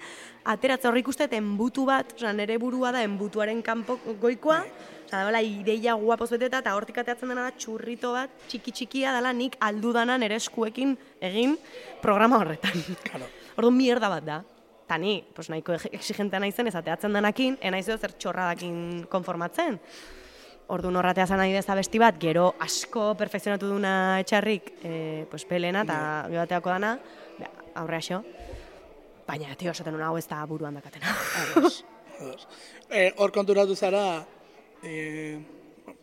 ateratzen hor ikusten enbutu bat, oza, nire burua da enbutuaren kanpo goikoa, oza, da ideia guapoz beteta, eta hortik ateratzen dena da txurrito bat, txiki txikia dela nik aldudana nire eskuekin egin programa horretan. Claro. (laughs) Orduan mierda bat da. Ta ni, pues nahiko ex- exigentea naizen, ez ateatzen denakin, enaiz edo zer txorradakin konformatzen. Orduan horratea zan nahi da besti bat, gero asko perfekzionatu duna etxarrik, e, pues pelena eta gero bateako dana, aurre xo. Baina, tio, esaten hau ez da buruan dakatena. Ados, ados. E, hor konturatu zara, e,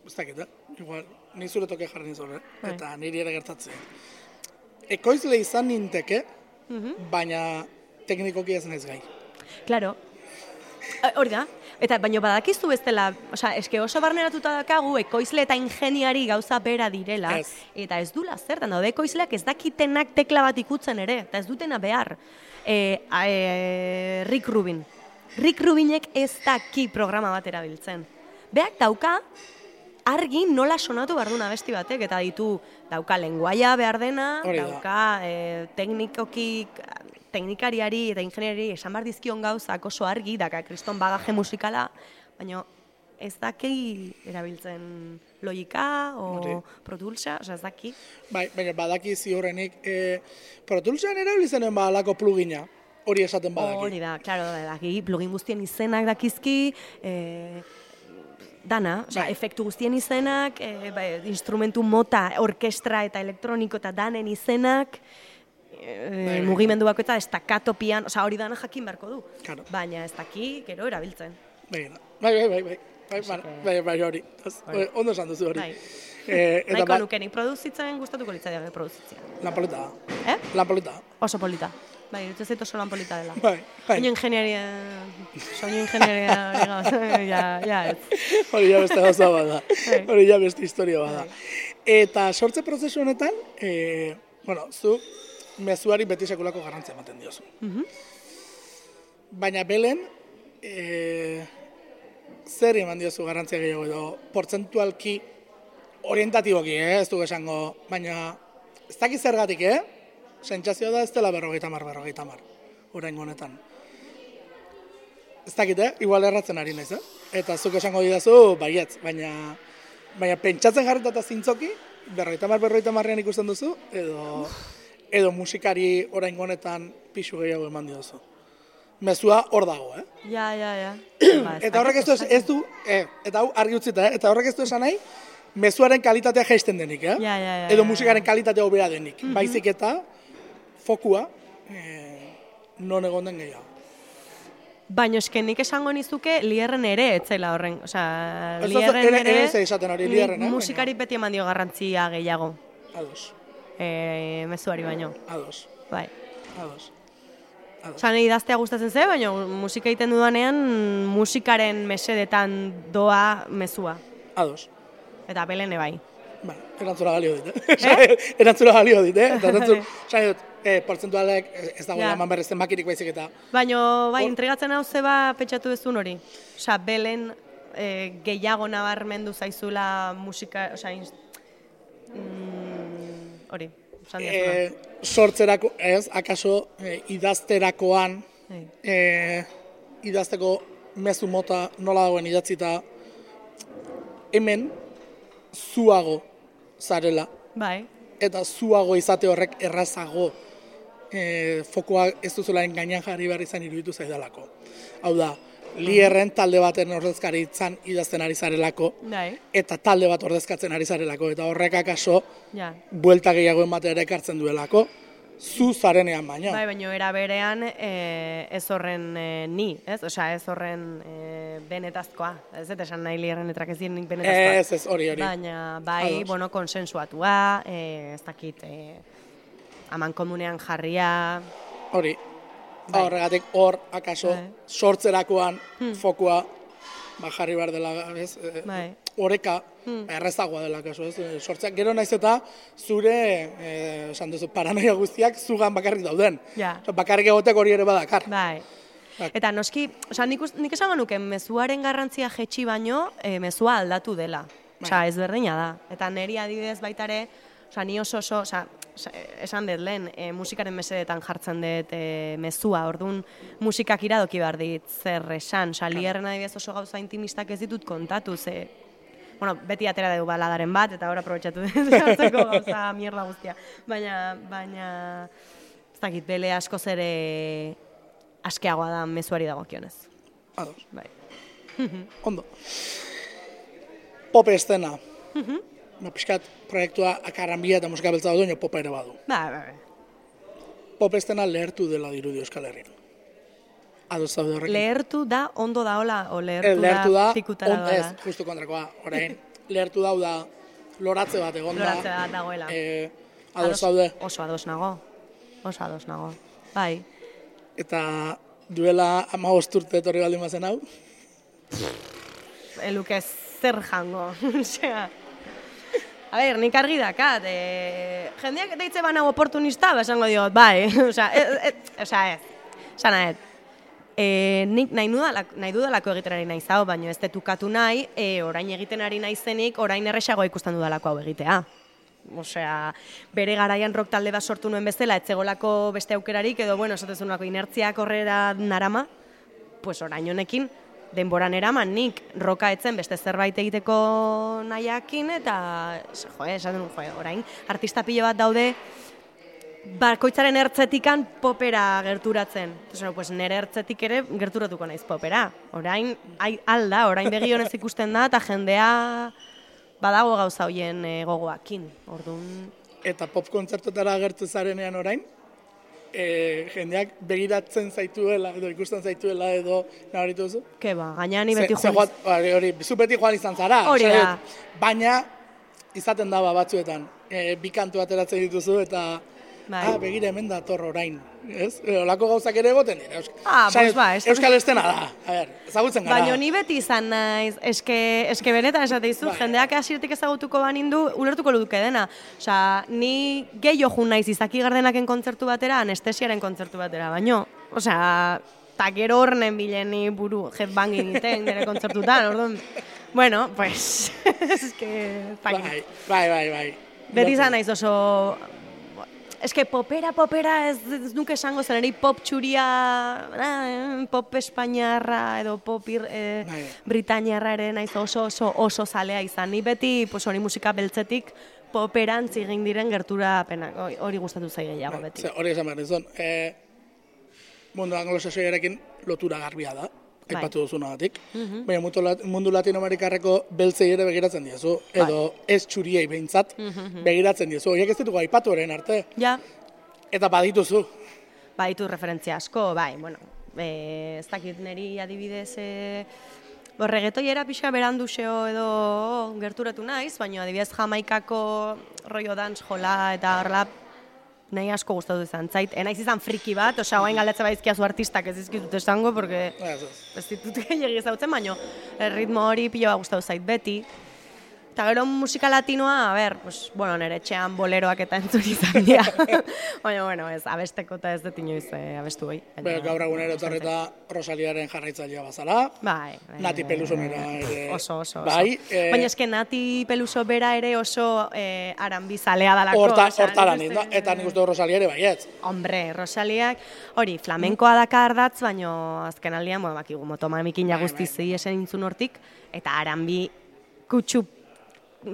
ez dakit, igual, ni zure toke jarri eh? Bai. eta niri ere gertatzen. Ekoizle izan ninteke, Mhm. baina teknikoki ez naiz gai. Claro. Hori da. Eta baino badakizu bestela, osea, eske oso barneratuta dakagu ekoizle eta ingeniari gauza bera direla Ez. eta ez dula zertan daude ekoizleak ez dakitenak tekla bat ikutzen ere, eta ez dutena behar. E, a, e, Rick Rubin. Rick Rubinek ez daki programa bat erabiltzen. Beak dauka argi nola sonatu behar duna besti batek, eta ditu dauka lenguaia behar dena, dauka e, teknikoki teknikariari eta ingeniari esan behar dizkion gauzak oso argi, daka kriston bagaje musikala, baina ez daki erabiltzen logika o Hori. produlsa, osea ez daki. Bai, baina badaki ziurrenik, e, Pro Toolsen erabiltzenen badalako plugina, hori esaten badaki. Hori da, klaro, daki, plugin guztien izenak dakizki, e, dana, osea, Bai. efektu guztien izenak, e, bai, instrumentu mota, orkestra eta elektroniko eta danen izenak, Eh, bai, bai, bai. e, mugimendu bako eta estakatopian, oza, hori dana jakin beharko du. Claro. Baina ez daki, gero erabiltzen. Bai, bai, bai, bai. Bai, bai, bai, bai, hori. Ondo esan duzu hori. Eh, eta Naiko ba- nuke, nik produzitzen gustatuko litzai dago produzitzia. Lan polita. Eh? Lan polita. Oso polita. Bai, dut ez oso lan polita dela. Bai, bai. Soinu ingenieria... Soinu ingenieria hori gauz. (laughs) ja, ja, ez. Hori ja beste gauza bada. Hori ja beste historia bada. Eta sortze prozesu honetan, eh, bueno, zu mezuari beti sekulako garrantzia ematen diozu. Baina belen, eh, zer eman diozu garrantzia gehiago edo portzentualki orientatiboki, eh, ez du esango, baina ez dakit zergatik, eh? Sentsazioa da ez dela berrogeita mar, berrogeita mar, orain honetan. Ez dakit, eh? Igual erratzen ari naiz, eh? Eta zuk esango didazu, baietz, baina, baina pentsatzen jarrita eta zintzoki, berrogeita mar, berrogeita marrean ikusten duzu, edo, edo musikari orain honetan pixu gehiago eman diozu. Mezua hor dago, eh? Ja, ja, ja. (clears throat) Ba, Eta horrek ez du, ez du eh, eta hau argi utzita, eh? eta horrek ez du esan nahi, mezuaren kalitatea jaisten denik, eh? Ja, ja, ja, Edo musikaren kalitatea hobea denik. Baizik eta fokua eh, non egon den gehiago. Baina eske nik esango nizuke lierren ere etzela horren, osea, lierren ere- ere, ere hori Lierren, eh, musikari beti eman e, mezuari baino, ados, bai. ados. Osa, nahi idaztea gustatzen ze, baina musika egiten dudanean musikaren mesedetan doa mezua. Ados. Eta belene bai. Bueno, erantzura balio dit, eh? (laughs) erantzura balio dit, eh? Eta erantzun, (laughs) sain dut, eh, portzentualek ez dago Ja. eman berrez zenbakirik baizik eta Baina, bai, Hor- entregatzen hau zeba pentsatu duzun hori. Osa, belen e, gehiago nabarmendu zaizula musika, osa, hori, eh, sortzerako, ez, akaso eh, idazterakoan, eh, idazteko mezu mota nola dagoen idatzita hemen zuago zarela. Bai, eta zuago izate horrek errazago e, fokoa ez duzularen gainean jarri behar izan iruditu zaidalako. Hau da, lierren talde baten ordezkaritzan idazten ari zarelako, bai, eta talde bat ordezkatzen ari zarelako, eta horrek akaso ja. buelta gehiago ere ekartzen duelako, zu zarenean baino. Bai, baina era berean e, ez horren e, ni, ez? Osea, ez horren e, benetazkoa. Ez dut esan nahi lierren letrak ez direnik benetazkoa. Ez, ez, hori, hori. Baina, bai, Ados. bueno, konsensuatua, e, ez dakit, e, aman komunean jarria, Hori. Bai. Horregatik hor, akaso, Bai. sortzerakoan fokua ba, jarri behar dela, ez? E, Bai. Oreka, errezagoa dela, kaso, ez? E, Sortzeak gero naiz eta zure, e, esan duzu, paranoia guztiak zugan bakarrik dauden. Ja. Osa, Bakarrik egotek hori ere badakar. bai. Bai. Eta noski, osea, nik, nik esango nuke mezuaren garrantzia jetxi baino, e, mezua aldatu dela. Osea, ezberdina da. Eta neri adibidez baitare, osea, ni oso oso, osea, esan dut lehen, e, musikaren mesedetan jartzen dut e, mezua, orduan musikak iradoki behar dit zer esan, osea, lierren adibidez oso gauza intimistak ez ditut kontatu, ze, bueno, beti atera dugu baladaren bat, eta hor aprobetxatu dut (laughs) gauza mierda guztia. Baina, baina, ez dakit, bele askoz ere askeagoa da mezuari dagokionez. Ados. Bai. (laughs) Ondo. Pop estena. No, pixkat, proiektua akarran bila eta musika beltza dut, popa ere badu. Bai, bai, bai. Pop estena lehertu dela dirudi Euskal Herrian. Ados zaude horrekin. Lehertu da, ondo da, hola, o lehertu, Eh, lehertu da, tikutara on, doala. ez, justu kontrakoa, orain, (laughs) lehertu da, da, loratze bat egon da. Loratze bat dagoela. Eh, ados zaude, Oso ados nago. Oso ados nago. Bai. eta duela ama urte etorri baldin bazen hau, Eluke zer jango. (laughs) Osea, A ber, nik argi dakat, e, jendeak deitze bana oportunista, ba, esango diot, bai, (laughs) osea, e, e, osea, ez, esan nahet. E, nik nahi, nudalak, nahi dudalako egiten ari naiz hau, baina ez detukatu nahi, e, orain egiten ari naizenik, orain erresago ikusten dudalako hau egitea. Osea, bere garaian rock talde bat sortu nuen bezala, etzegolako beste aukerarik, edo, bueno, esatezunako inertziak horrera narama, pues orain honekin denboran eraman nik roka etzen beste zerbait egiteko nahiakin eta jo, esan duen, jo, orain artista pilo bat daude bakoitzaren ertzetikan popera gerturatzen. Entonces, pues nere ertzetik ere gerturatuko naiz popera. Orain ai, alda, orain begi honez ikusten da eta jendea badago gauza hoien e, gogoakin. Orduan, eta pop kontzertotara agertu zarenean orain, e, jendeak begiratzen zaituela, edo ikusten zaituela, edo nabaritu duzu? Ke ba, gaina ni beti joan. hori, hori, zu beti joan izan zara. Hori da. Baina, izaten daba batzuetan, e, bi kantu ateratzen dituzu, eta Bai. ah, begire hemen dator orain. Ez? E, Olako gauzak ere egoten dira. Ah, esan pues ba, ez- Euskal estena da. A ber, ezagutzen gara. Baina ni beti izan naiz, eske, eske benetan esate dizut, Bai. jendeak hasiertik ezagutuko banindu, ulertuko luduke dena. Osea, ni gehiago jun naiz izaki gardenaken kontzertu batera, anestesiaren kontzertu batera, baino. Osea, ta gero horren bilen ni buru headbanging iten nire kontzertutan, orduan. Bueno, pues, (laughs) eske, Bai, bai, bai, bai. Beti izan naiz oso... Eske popera, popera ez, ez nuke esango zen, pop txuria, eh, pop espainiarra edo pop ir, eh, Bai. britainiarra ere naiz oso oso oso zalea izan. Ni beti pues, hori musika beltzetik poperantz egin diren gertura pena, hori- gustatu zai gehiago beti. Ze, hori esan behar dizun. E, mundu anglosasioarekin lotura garbia da, Bai. Aipatu duzunagatik. Baina mundu, lat- mundu latinoamerikarreko beltzei ere begiratzen diezu, edo ez txuriei behintzat begiratzen diezu. Horiek ez ditugu aipatu orain arte. Ja, Eta badituzu. baditu referentzia asko, bai, bueno, e, ez dakit niri adibidez, e, borregetoiera pixa berandu xeo edo gerturatu naiz, baina adibidez jamaikako rollo dance jola eta horrela nahi asko gustatu izan zait. Enaiz izan friki bat, osea, guain galdetza baizkiazu artistak ez dizkitut esango, porque Ez, ditut gehiagi ezagutzen, baino ritmo hori pilo bat gustatu zait beti. Eta gero musika latinoa, a ber, pues, bueno, nire etxean boleroak eta entzun izan dira. (laughs) Baina, bueno, ez, abesteko eta ez dut inoiz eh, abestu bai. Be, gaur egun ere etorri eta Rosaliaren jarraitzailea bazara. Bai, bai. Nati Pelusonera ere. Oso, oso, oso. Bai, eh, Baina eske Nati Peluso bera ere oso eh, aranbi zalea dalako. Horta, nik nik, uste- eta nik uste Rosalia ere baietz. Hombre, Rosaliak, hori, flamenkoa daka ardatz, baino azken aldian, bueno, bakigu, motomamikina Bai, guzti zei esen intzun hortik, eta aranbi kutsu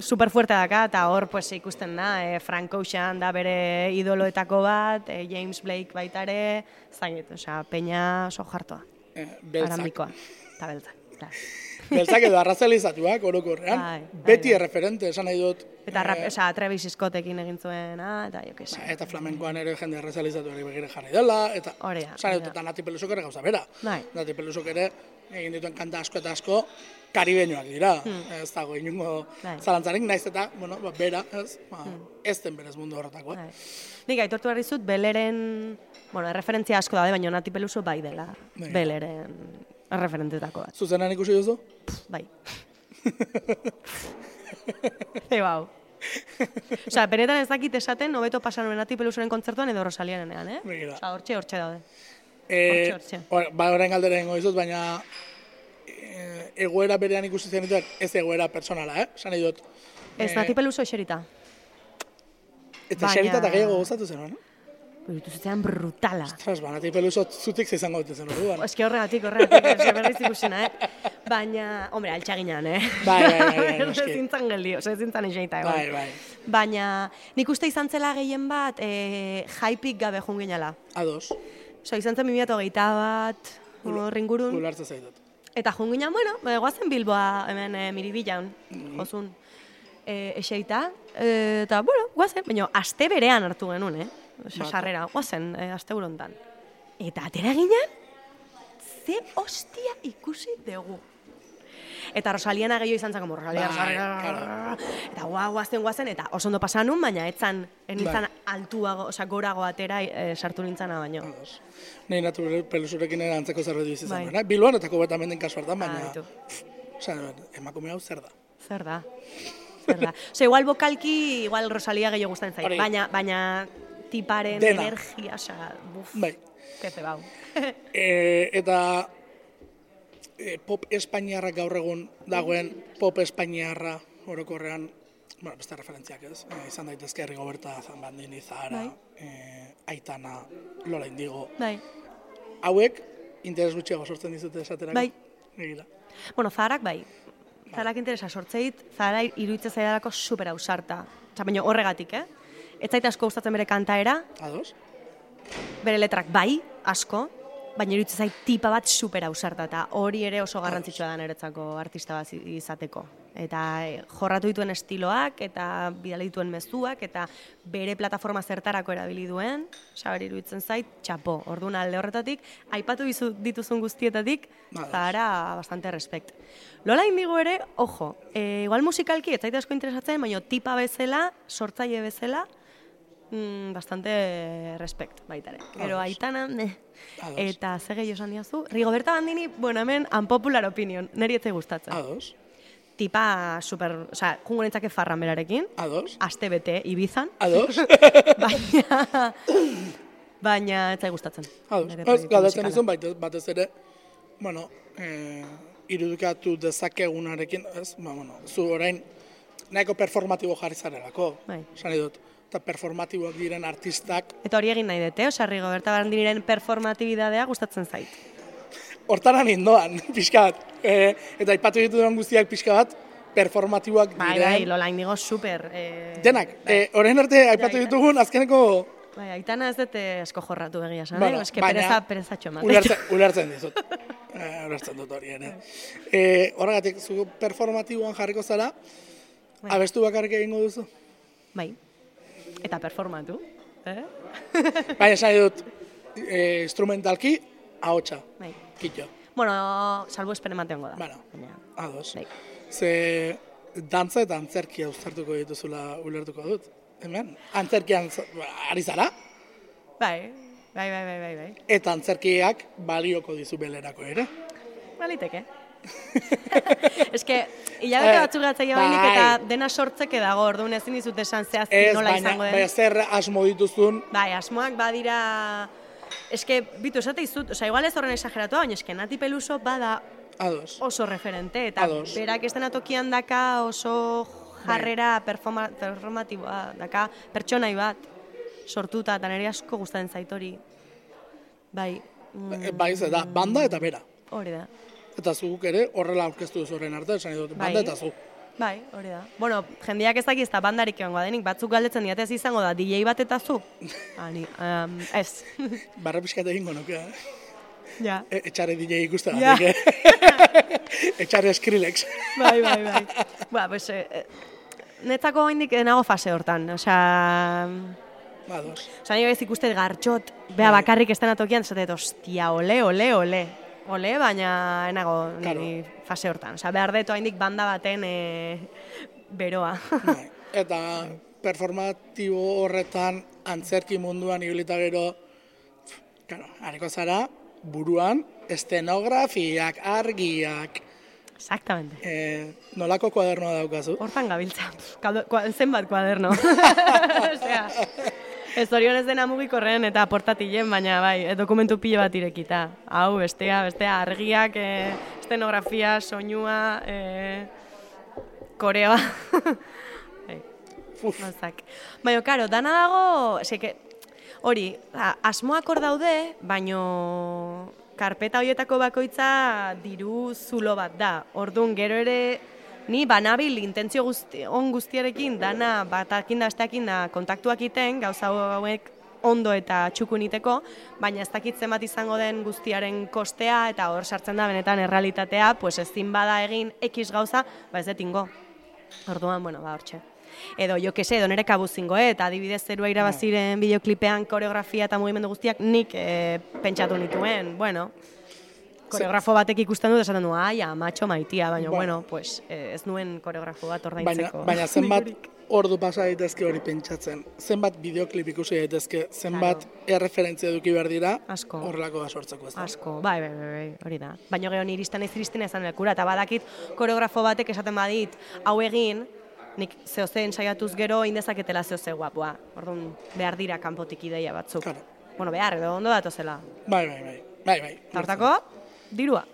super fuerte daka, eta hor pues, ikusten da, eh, Frank Ocean da bere idoloetako bat, eh, James Blake baita ere, zaiet, osea, peña oso jartoa, beltzak. arambikoa, eta beltzak. eta- Beltzak edo arrazalizatuak orokorrean. Bai, bai, Beti bai. erreferente, esan nahi dut. Eta rap, osea, Travis Scottekin egin zuena, eta jo que Ba, se. eta flamenkoan ere jende errealizatuari begira jarri dela, eta Hori da, esan hori dut, eta Nati Pelusok ere gauza bera. Bai. Nati Pelusok ere egin dituen kanta asko eta asko karibeñoak dira. Ez dago inungo. Bai. Zalantzarik, naiz eta, bueno, ba, bera, ez, ba, ez den berez mundu horretakoa. Bai. Nik aitortu behar dizut, Beleren, bueno, erreferentzia asko daude, baina Nati Peluso bai dela, Bai. Beleren erreferentetako bat. Zuzenan ikusi duzu? Bai. Ze (laughs) bau. Osea, benetan ez dakit esaten, hobeto pasa nuen Nati Pelusoren kontzertuan edo Rosalianean, eh? Begira. Osea, hortxe, hortxe daude. Eh, Hortxe, hortxe. or- ba, orain galdera egingo dizut, baina eh, egoera berean ikusi zenituen, ez egoera personala, eh? Esan nahi dut. Ez, Eh, Nati Peluso eserita. Eta baina- xerita eta gehiago gozatu zen, no? Irutu zitzaidan brutala. Ostras, ba, Nati Peluso zutik izango dute zen orduan. Ez que horregatik, horregatik, ez berriz ikusina, eh? Baina, hombre, altxaginan, eh? Bai, bai, bai, bai, (laughs) Ez noski. zintzen geldi, oza, ez zintzen eseita egon. Bai, bai. Baina, nik uste izan zela gehien bat, e, jaipik gabe jun ginela. Ados. Osa, izan zen 2008 bat, hor ingurun. Ulartza zaitut. Eta jun ginen, bueno, e, goazen Bilboa hemen e, miribilan, Mm-hmm. jozun. E, eseita, e, eta, bueno, goazen, baina aste berean hartu genuen, eh? Osa, sarrera, goazen, e, aste burontan. Eta atera ginen, ze ostia ikusi dugu. Eta Rosaliana gehiago izan zen, como Rosalia, Bai, Rosalia, eta guau, guazten guazen, eta oso ondo pasan nun, baina etzan, enitzan Bai. altuago, oza, gorago atera e, sartu nintzana baino. Nei natu pelusurekin ere antzeko zerbait bizi zen. Bai. Bilboan eta kubeta menden kasu hartan, baina... Ah. Osa, emakume hau zer da. Zer da? Zer da? Osa, igual bokalki, igual Rosalia gehiago gustatzen zait, baina, baina tiparen Dena. energia, osa, buf, Bai. kefe bau. (laughs) E, eta e, pop espainiarra gaur egun dagoen pop espainiarra orokorrean, bueno, beste referentziak ez, e, izan daitezke Rigoberta Zambandini, Zahara, Bai. e, Aitana, Lola Indigo. bai. Hauek, interes gutxiago sortzen dizute esaterako. Bai. Egira. Bueno, zaharak bai. Zaharak interesa sortzeit, zahara iruditzen zaidalako super ausarta. Osa, baina horregatik, eh? Ez zait asko gustatzen bere kantaera, Ados? bere letrak bai, asko, baina iruditzen zait tipa bat super ausarta, eta hori ere oso garrantzitsua da niretzako artista bat izateko. eta e, jorratu dituen estiloak, eta bidali dituen mezuak, eta bere plataforma zertarako erabili duen, sabari iruditzen zait, txapo. Orduan alde horretatik, aipatu dizu, dituzun guztietatik, zara bastante respect. Lola indigo ere, ojo, e, igual musikalki, ez zaite asko interesatzen, baina tipa bezala, sortzaile bezala, mm, bastante respect baita ere. Gero Ados. aitana, ne. Ados. Eta ze gehiago esan diazu? Rigoberta Bandini, bueno, hemen unpopular opinion, neri etzai gustatzen. Ados, Tipa super, osea, jungo nintzake farran berarekin, ados, aste bete Ibizan, ados, (laughs) baina, baina ez zai gustatzen. ados. Ez, galdatzen izun, baita- batez ere, bueno, eh, irudikatu dezakegunarekin, ez, ba, bueno, zu orain, nahiko performatibo jarri zarelako, Bai. esan nahi dut, eta performatiboak diren artistak, Eta hori egin nahi dute, osea, Rigoberta Bandiniren performatibidadea gustatzen zait. hortaran indoan, (laughs) pixka bat, eh, eta aipatu dituen guztiak pixka bat, performatiboak Bai, diren, bai, Lola indigo super. Eh, denak, eh, orain arte aipatu Bai, bai. ditugun, azkeneko Bai, aitana ez dute asko jorratu egia, esan, Bueno, eh? Eske pereza, perezatxo ematen. Ulertzen, (laughs) ulertzen dizut. Eh, ulertzen dut hori ere. Eh, horregatik, zu performatiboan jarriko zara, Bai. abestu bakarrik egingo duzu. Bai. Eta performatu. Eh? (laughs) Baina esan dut, eh, instrumentalki, ahotsa, Bai. kitxo. Bueno, salbu esperen mateango da. Bueno. Baina, Ados. Bai. Ze dantza eta antzerkia uztartuko dituzula ulertuko dut. Hemen, antzerkian ba, ari zara, Bai, bai, bai, bai, bai, bai. eta antzerkiak balioko dizu belerako ere. Baliteke. (laughs) Ez que, hilabete Eh, batzuk gatzaile bainik bai. eta dena sortzeke dago, orduan ezin dizut esan zehazki Ez, nola izango den. baina zer asmo dituzun, Bai, asmoak badira... Eske, bitu, esate izut, oza, igual ez horren exageratua, baina eske Nati Peluso bada ados. oso referente, eta Ados. berak estena tokian daka oso jarrera performa, performatiboa, daka pertsonai bat sortuta, eta nire asko gustatzen zait hori. Bai, mm, Bai, ze da, banda eta bera. hori da. Eta zuk ere horrela aurkeztu duzu horren arte, esan dut, banda Bai. eta zu. Bai, hori da. Bueno, jendeak ez daki ez da bandarik egongo denik, batzuk galdetzen diatez izango da DJ bat eta zu. (laughs) Ani, um, ez. (laughs) Barra pixkat egingo nuke, eh? ja. E, etxare DJ ikusten Ja. (laughs) etxare Skrillex. Bai, bai, bai. ba, pues, eh, netzako haindik nago fase hortan, osea... Ados. Osa, nire ikuste gartxot, bea bakarrik estena tokian, zatet, ostia, ole, ole, ole. Ole, baina enago niri fase hortan. Osa, behar deto haindik banda baten e, beroa. Bai. Eta performatibo horretan antzerki munduan ibilita gero, claro, hariko zara, buruan, estenografiak, argiak, Exactamente. e, nolako kuadernoa daukazu? Hortan gabiltza. Zenbat kuaderno. (laughs) (laughs) Osea, ez orionez dena mugikorren eta portatilen, baina bai, e, dokumentu pile bat irekita. Hau, bestea, bestea, argiak, e, estenografia, soinua, e, koreoa. (laughs) bai, Uf, gauzak. Baina, karo, dana dago, eseke, hori, asmoak hor daude, baino karpeta horietako bakoitza diru zulo bat da. Orduan, gero ere, ni banabil intentzio guzti, on guztiarekin dana batakin da besteakin da kontaktuak iten, gauza hauek ondo eta txukuniteko, baina ez dakit zenbat izango den guztiaren kostea eta hor sartzen da benetan errealitatea, pues ezin bada egin X gauza, ba ez detingo. Orduan, bueno, ba hortxe. Edo, jo que se, edo nere kabuzingo, eh? eta adibidez zerua irabaziren bideoklipean koreografia eta mugimendu guztiak nik eh, pentsatu nituen, bueno, koreografo batek ikusten dut esaten du, ai, amatxo maitia, baina, Bueno. bueno, pues, eh, ez nuen koreografo bat baina, ordaintzeko. baina zenbat dirurik. ordu pasa daitezke hori pentsatzen. Zenbat bideoklip ikusi daitezke, zenbat erreferentzia eduki behar dira, Asko. horrelako da sortzeko ez da. Asko, bai, bai, bai, bai, hori da. Baina gero iristen ez iristen ezan lekura, eta badakit koreografo batek esaten badit, hau egin, nik zehozen saiatuz gero indezaketela zehoze guapua. Orduan, behar dira kanpotik ideia batzuk. Claro. Bueno, behar, edo ondo datozela. Bai, bai, bai. Bai, bai. Hortako, dirua.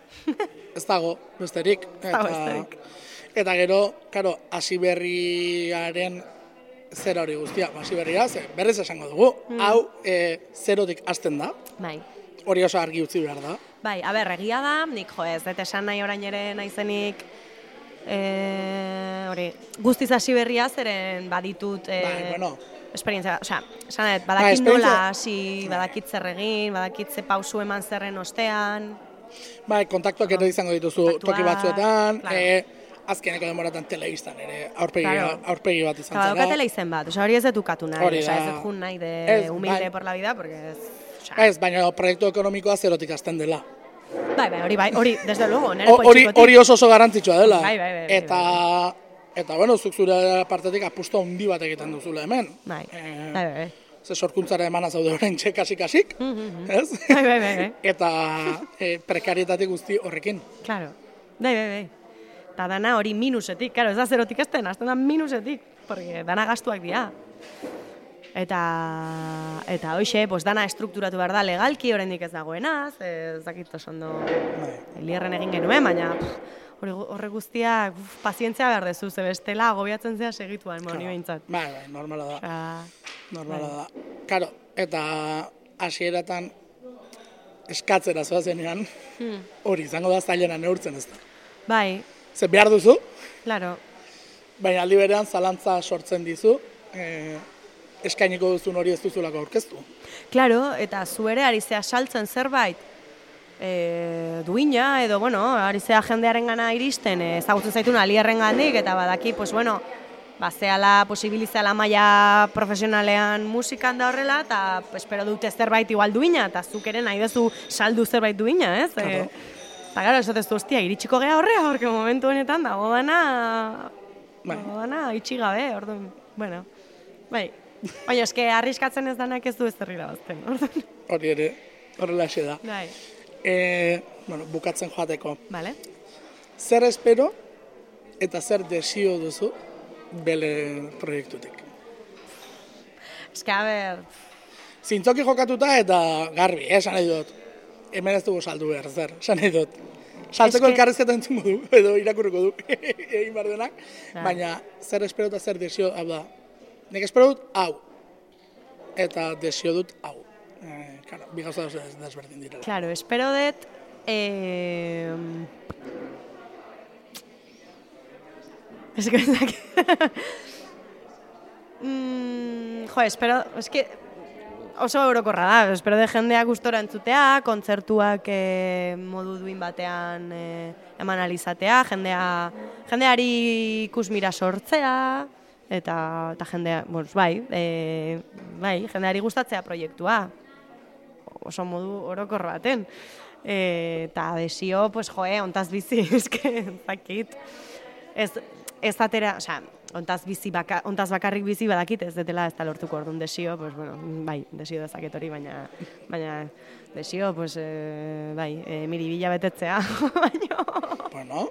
Ez dago, besterik. dago besterik. Eta gero, karo, hasi berriaren zera hori guztia, hasi berria, ze, berriz esango dugu, Mm. hau e, zerotik hasten da, Bai. hori oso argi utzi behar da. Bai, aber, egia da, nik jo ez, dut esan nahi orain ere naizenik, e, hori, guztiz hasi berria zeren baditut, e, Bai, bueno. esperientzia, osea, esan dut, Bai, badakit esperientzia- nola hasi, badakit zer egin, badakit ze pausu eman zerren ostean, Bai, kontaktuak ere izango dituzu toki batzuetan, claro. e, azkeneko demoratan telebistan ere aurpegi, Claro. aurpegi bat izan zen. badokatela izen bat, oza, hori ez detukatu nahi, Hori oza, da. ez dut jun nahi de Ez, humilde bai. por la vida, porque ez... oza, Ez, baina proiektu ekonomikoa zerotik hasten dela. Bai, bai, hori bai, hori, desde luego, nire Hori, hori oso oso garrantzitsua dela. Bai, bai, bai, bai, eta, eta, bueno, zuk zure partetik apustu handi bat egiten duzula hemen. Bai, Eh, bai, bai, bai. Ze sorkuntzara emana zaude orain kasik-kasik, ez? (laughs) Bai, bai, bai, bai. eta e, prekarietatik guzti horrekin. Claro. Bai, bai, bai. Eta dana hori minusetik, claro, ez da zerotik ezten, azten da minusetik, porque dana gastuak dira. Eta, eta hoxe, pues dana estrukturatu behar da legalki, oraindik ez dagoenaz, ez dakit oso ondo Bai. egin genuen, baina pff, horrek guztiak uf, pazientzia behar dezu, ze bestela agobiatzen zea segituan, honi behintzat. Bai, bai, normala da. Osea, Normala bai. da. Karo, eta hasieratan eskatzera zoazenean, Hmm. hori izango da zailena neurtzen ez da. bai, Ze behar duzu, claro, baina aldi berean zalantza sortzen dizu, e, eskainiko duzun hori ez duzulako aurkeztu. Claro, eta zu ere ari zea saltzen zerbait e, duina, edo, bueno, ari zea jendearen gana iristen, e, ezagutzen zaitun alierren gandik, eta badaki, pues, bueno, ba, zehala, posibilizala maila profesionalean musikan da horrela, eta espero dute zerbait igual duina, eta zuk ere nahi duzu saldu zerbait duina, ez? Claro. E, eta gara, esatez du, hostia, iritsiko gea horrea, porque momentu honetan dago dana, Bai. dago dana itxi gabe, orduan, bueno, bai. Baina eske arriskatzen ez danak ez du ez zerri irabazten, orduan. Hori ere, horrela da. Bai, E, bueno, bukatzen joateko. vale. Zer espero eta zer desio duzu bele proiektutik. Eske, a ber, Zintzoki jokatuta eta garbi, eh, esan nahi dut. Hemen ez dugu saldu behar, zer, esan nahi dut. Saltzeko Eske- elkarrezketa entzungo du, (laughs) edo irakurriko du, (laughs) egin behar denak. Bai. Baina, zer espero eta zer desio, hau da. Nik espero dut, hau. Eta desio dut, hau. Eh, claro, bi gauza des- desberdin direla. claro, espero dut, eh, ez dakit. mm, jo, espero, eske, oso eurokorra da, espero de jendea gustora entzutea, kontzertuak eh, modu duin batean eh, eman alizatea, jendea, jendeari ikusmira sortzea, eta, eta jendea, bueno, bai, e, bai, jendeari gustatzea proiektua, oso modu orokor baten. E, eta desio, pues, joe, ontaz bizi, (laughs) eske, ez dakit. Ez, ez atera, osea, ontaz, bizi baka, ontaz bakarrik bizi badakit ez detela ez da lortuko orduan desio, pues, bueno, bai, desio dezaket hori, baina, baina desio, pues, e, bai, e, miribila betetzea, (laughs) baina... Bueno,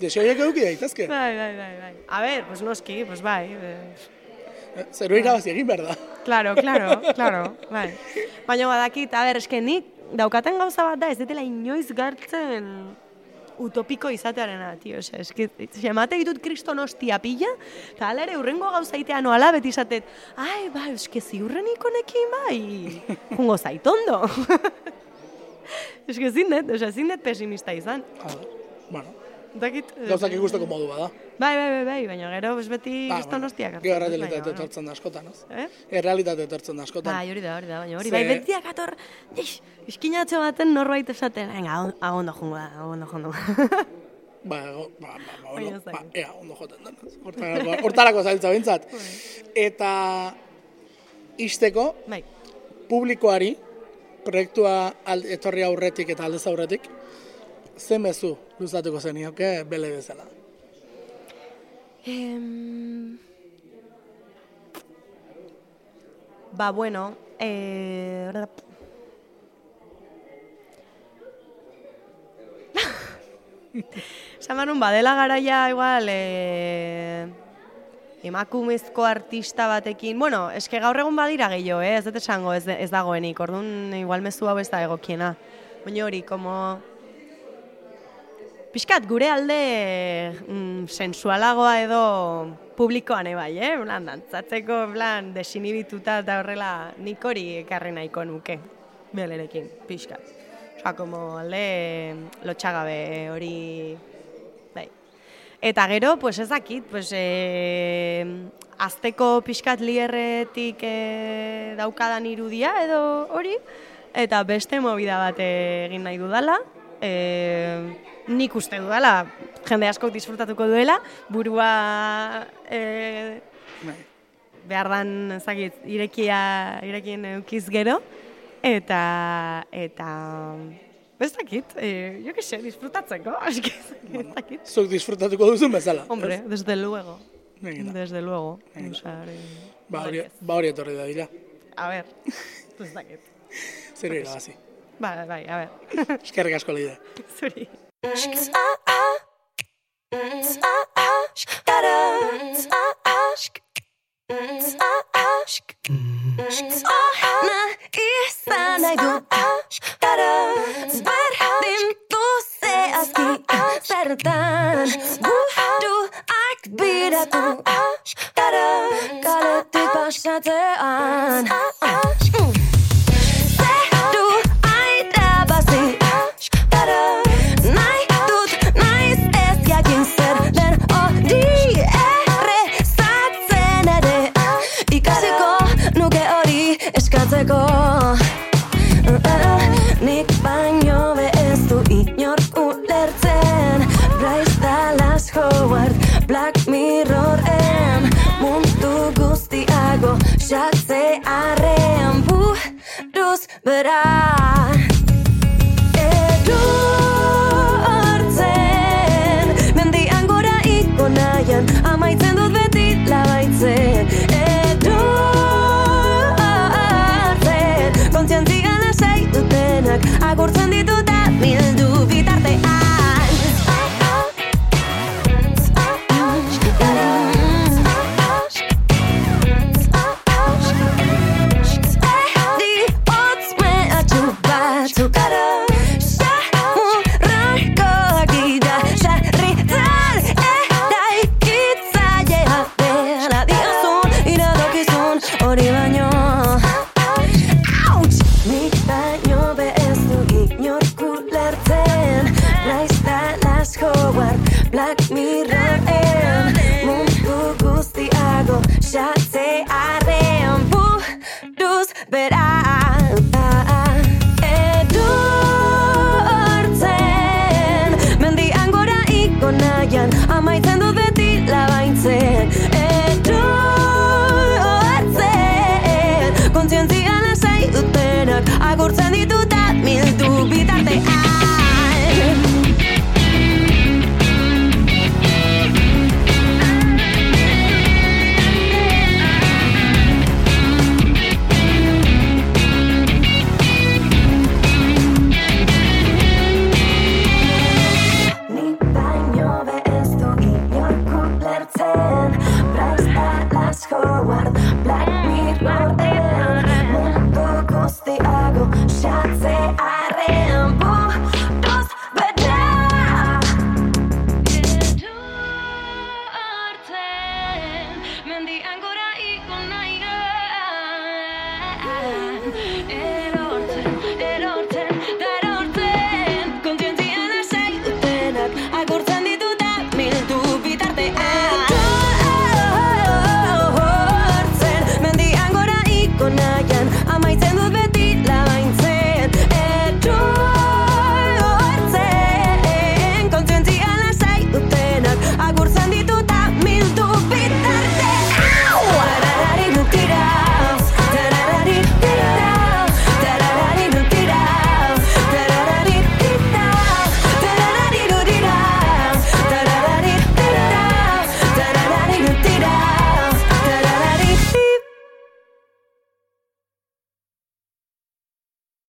desio horiek eduki daitezke. Bai, bai, bai, bai. A ber, pues noski, pues bai, eh, Zero irabazi egin behar da. Claro, claro, claro, bai. Baina badakit, a ber, eske nik daukaten gauza bat da, ez detela inoiz gartzen utopiko izatearena, tio, ose, eske, emate ditut kriston hostia pila, eta ala ere urrengo gauza itea noala beti izatet, ai, ba, eske ziurrenik honekin bai, jungo zaitondo. (laughs) eske ezin dut, ose, ezin dut pesimista izan. Bueno, Dakit, gauzak ikusteko modu bada. Bai, bai, bai, bai, baina gero, ez beti Ba, hostiak Gero hartzen errealitate bueno. etortzen da askotan, ez? Eh? Errealitate etortzen da askotan. Bai, hori da, hori da, baina hori, Ze- bai, betiak ator, ix, iskinatxo baten norbait esaten, venga, agondo jungo da, agondo jungo. (laughs) Ba, ba, ba, ba, bueno, Baina ez ba, ea, ondo joten ez? Hortarako, hortarako zailtza bintzat. (laughs) Eta isteko, bai, publikoari, proiektua etorri aurretik eta aldez aurretik, ze mezu luzatuko zenioke bele bezala. Em... Ba, bueno, eh... Zamarun, (laughs) badela garaia, igual, eh... emakumezko artista batekin, bueno, eske gaur egun badira gehiago, eh? ez dut esango ez, ez dagoenik, orduan igual mezu hau ez da egokiena. Baina hori, como Piskat, gure alde mm, sensualagoa edo publikoan bai, eh? Plan, dantzatzeko, plan, desinibituta eta horrela nik hori ekarri nahiko nuke, belerekin, pixkat. Osa, como alde lotxagabe hori, bai. Eta gero, pues ez dakit, pues, e, azteko pixkat lierretik e, daukadan irudia edo hori, eta beste movida bat egin nahi dudala, e, nik uste dudala, jende askok disfrutatuko duela, burua e, behar dan, ezagit, irekia, irekien eukiz gero, eta, eta, ez dakit, e, jo que se, disfrutatzeko, eski, (laughs) ez dakit. Zuk disfrutatuko duzun bezala. Hombre, desde luego, Venga. desde luego. Venga. Osea, hori- Ba hori, ez. ba hori etorri da dira. A ver, ez dakit. (laughs) Zer irabazi. Bai, bai, a ver, Eskerrik asko lide. (laughs) zuri. Na izan nahi du Berdin du zehazki Zertan buruak biratu Kaletik pasatzean Zeru buruz bera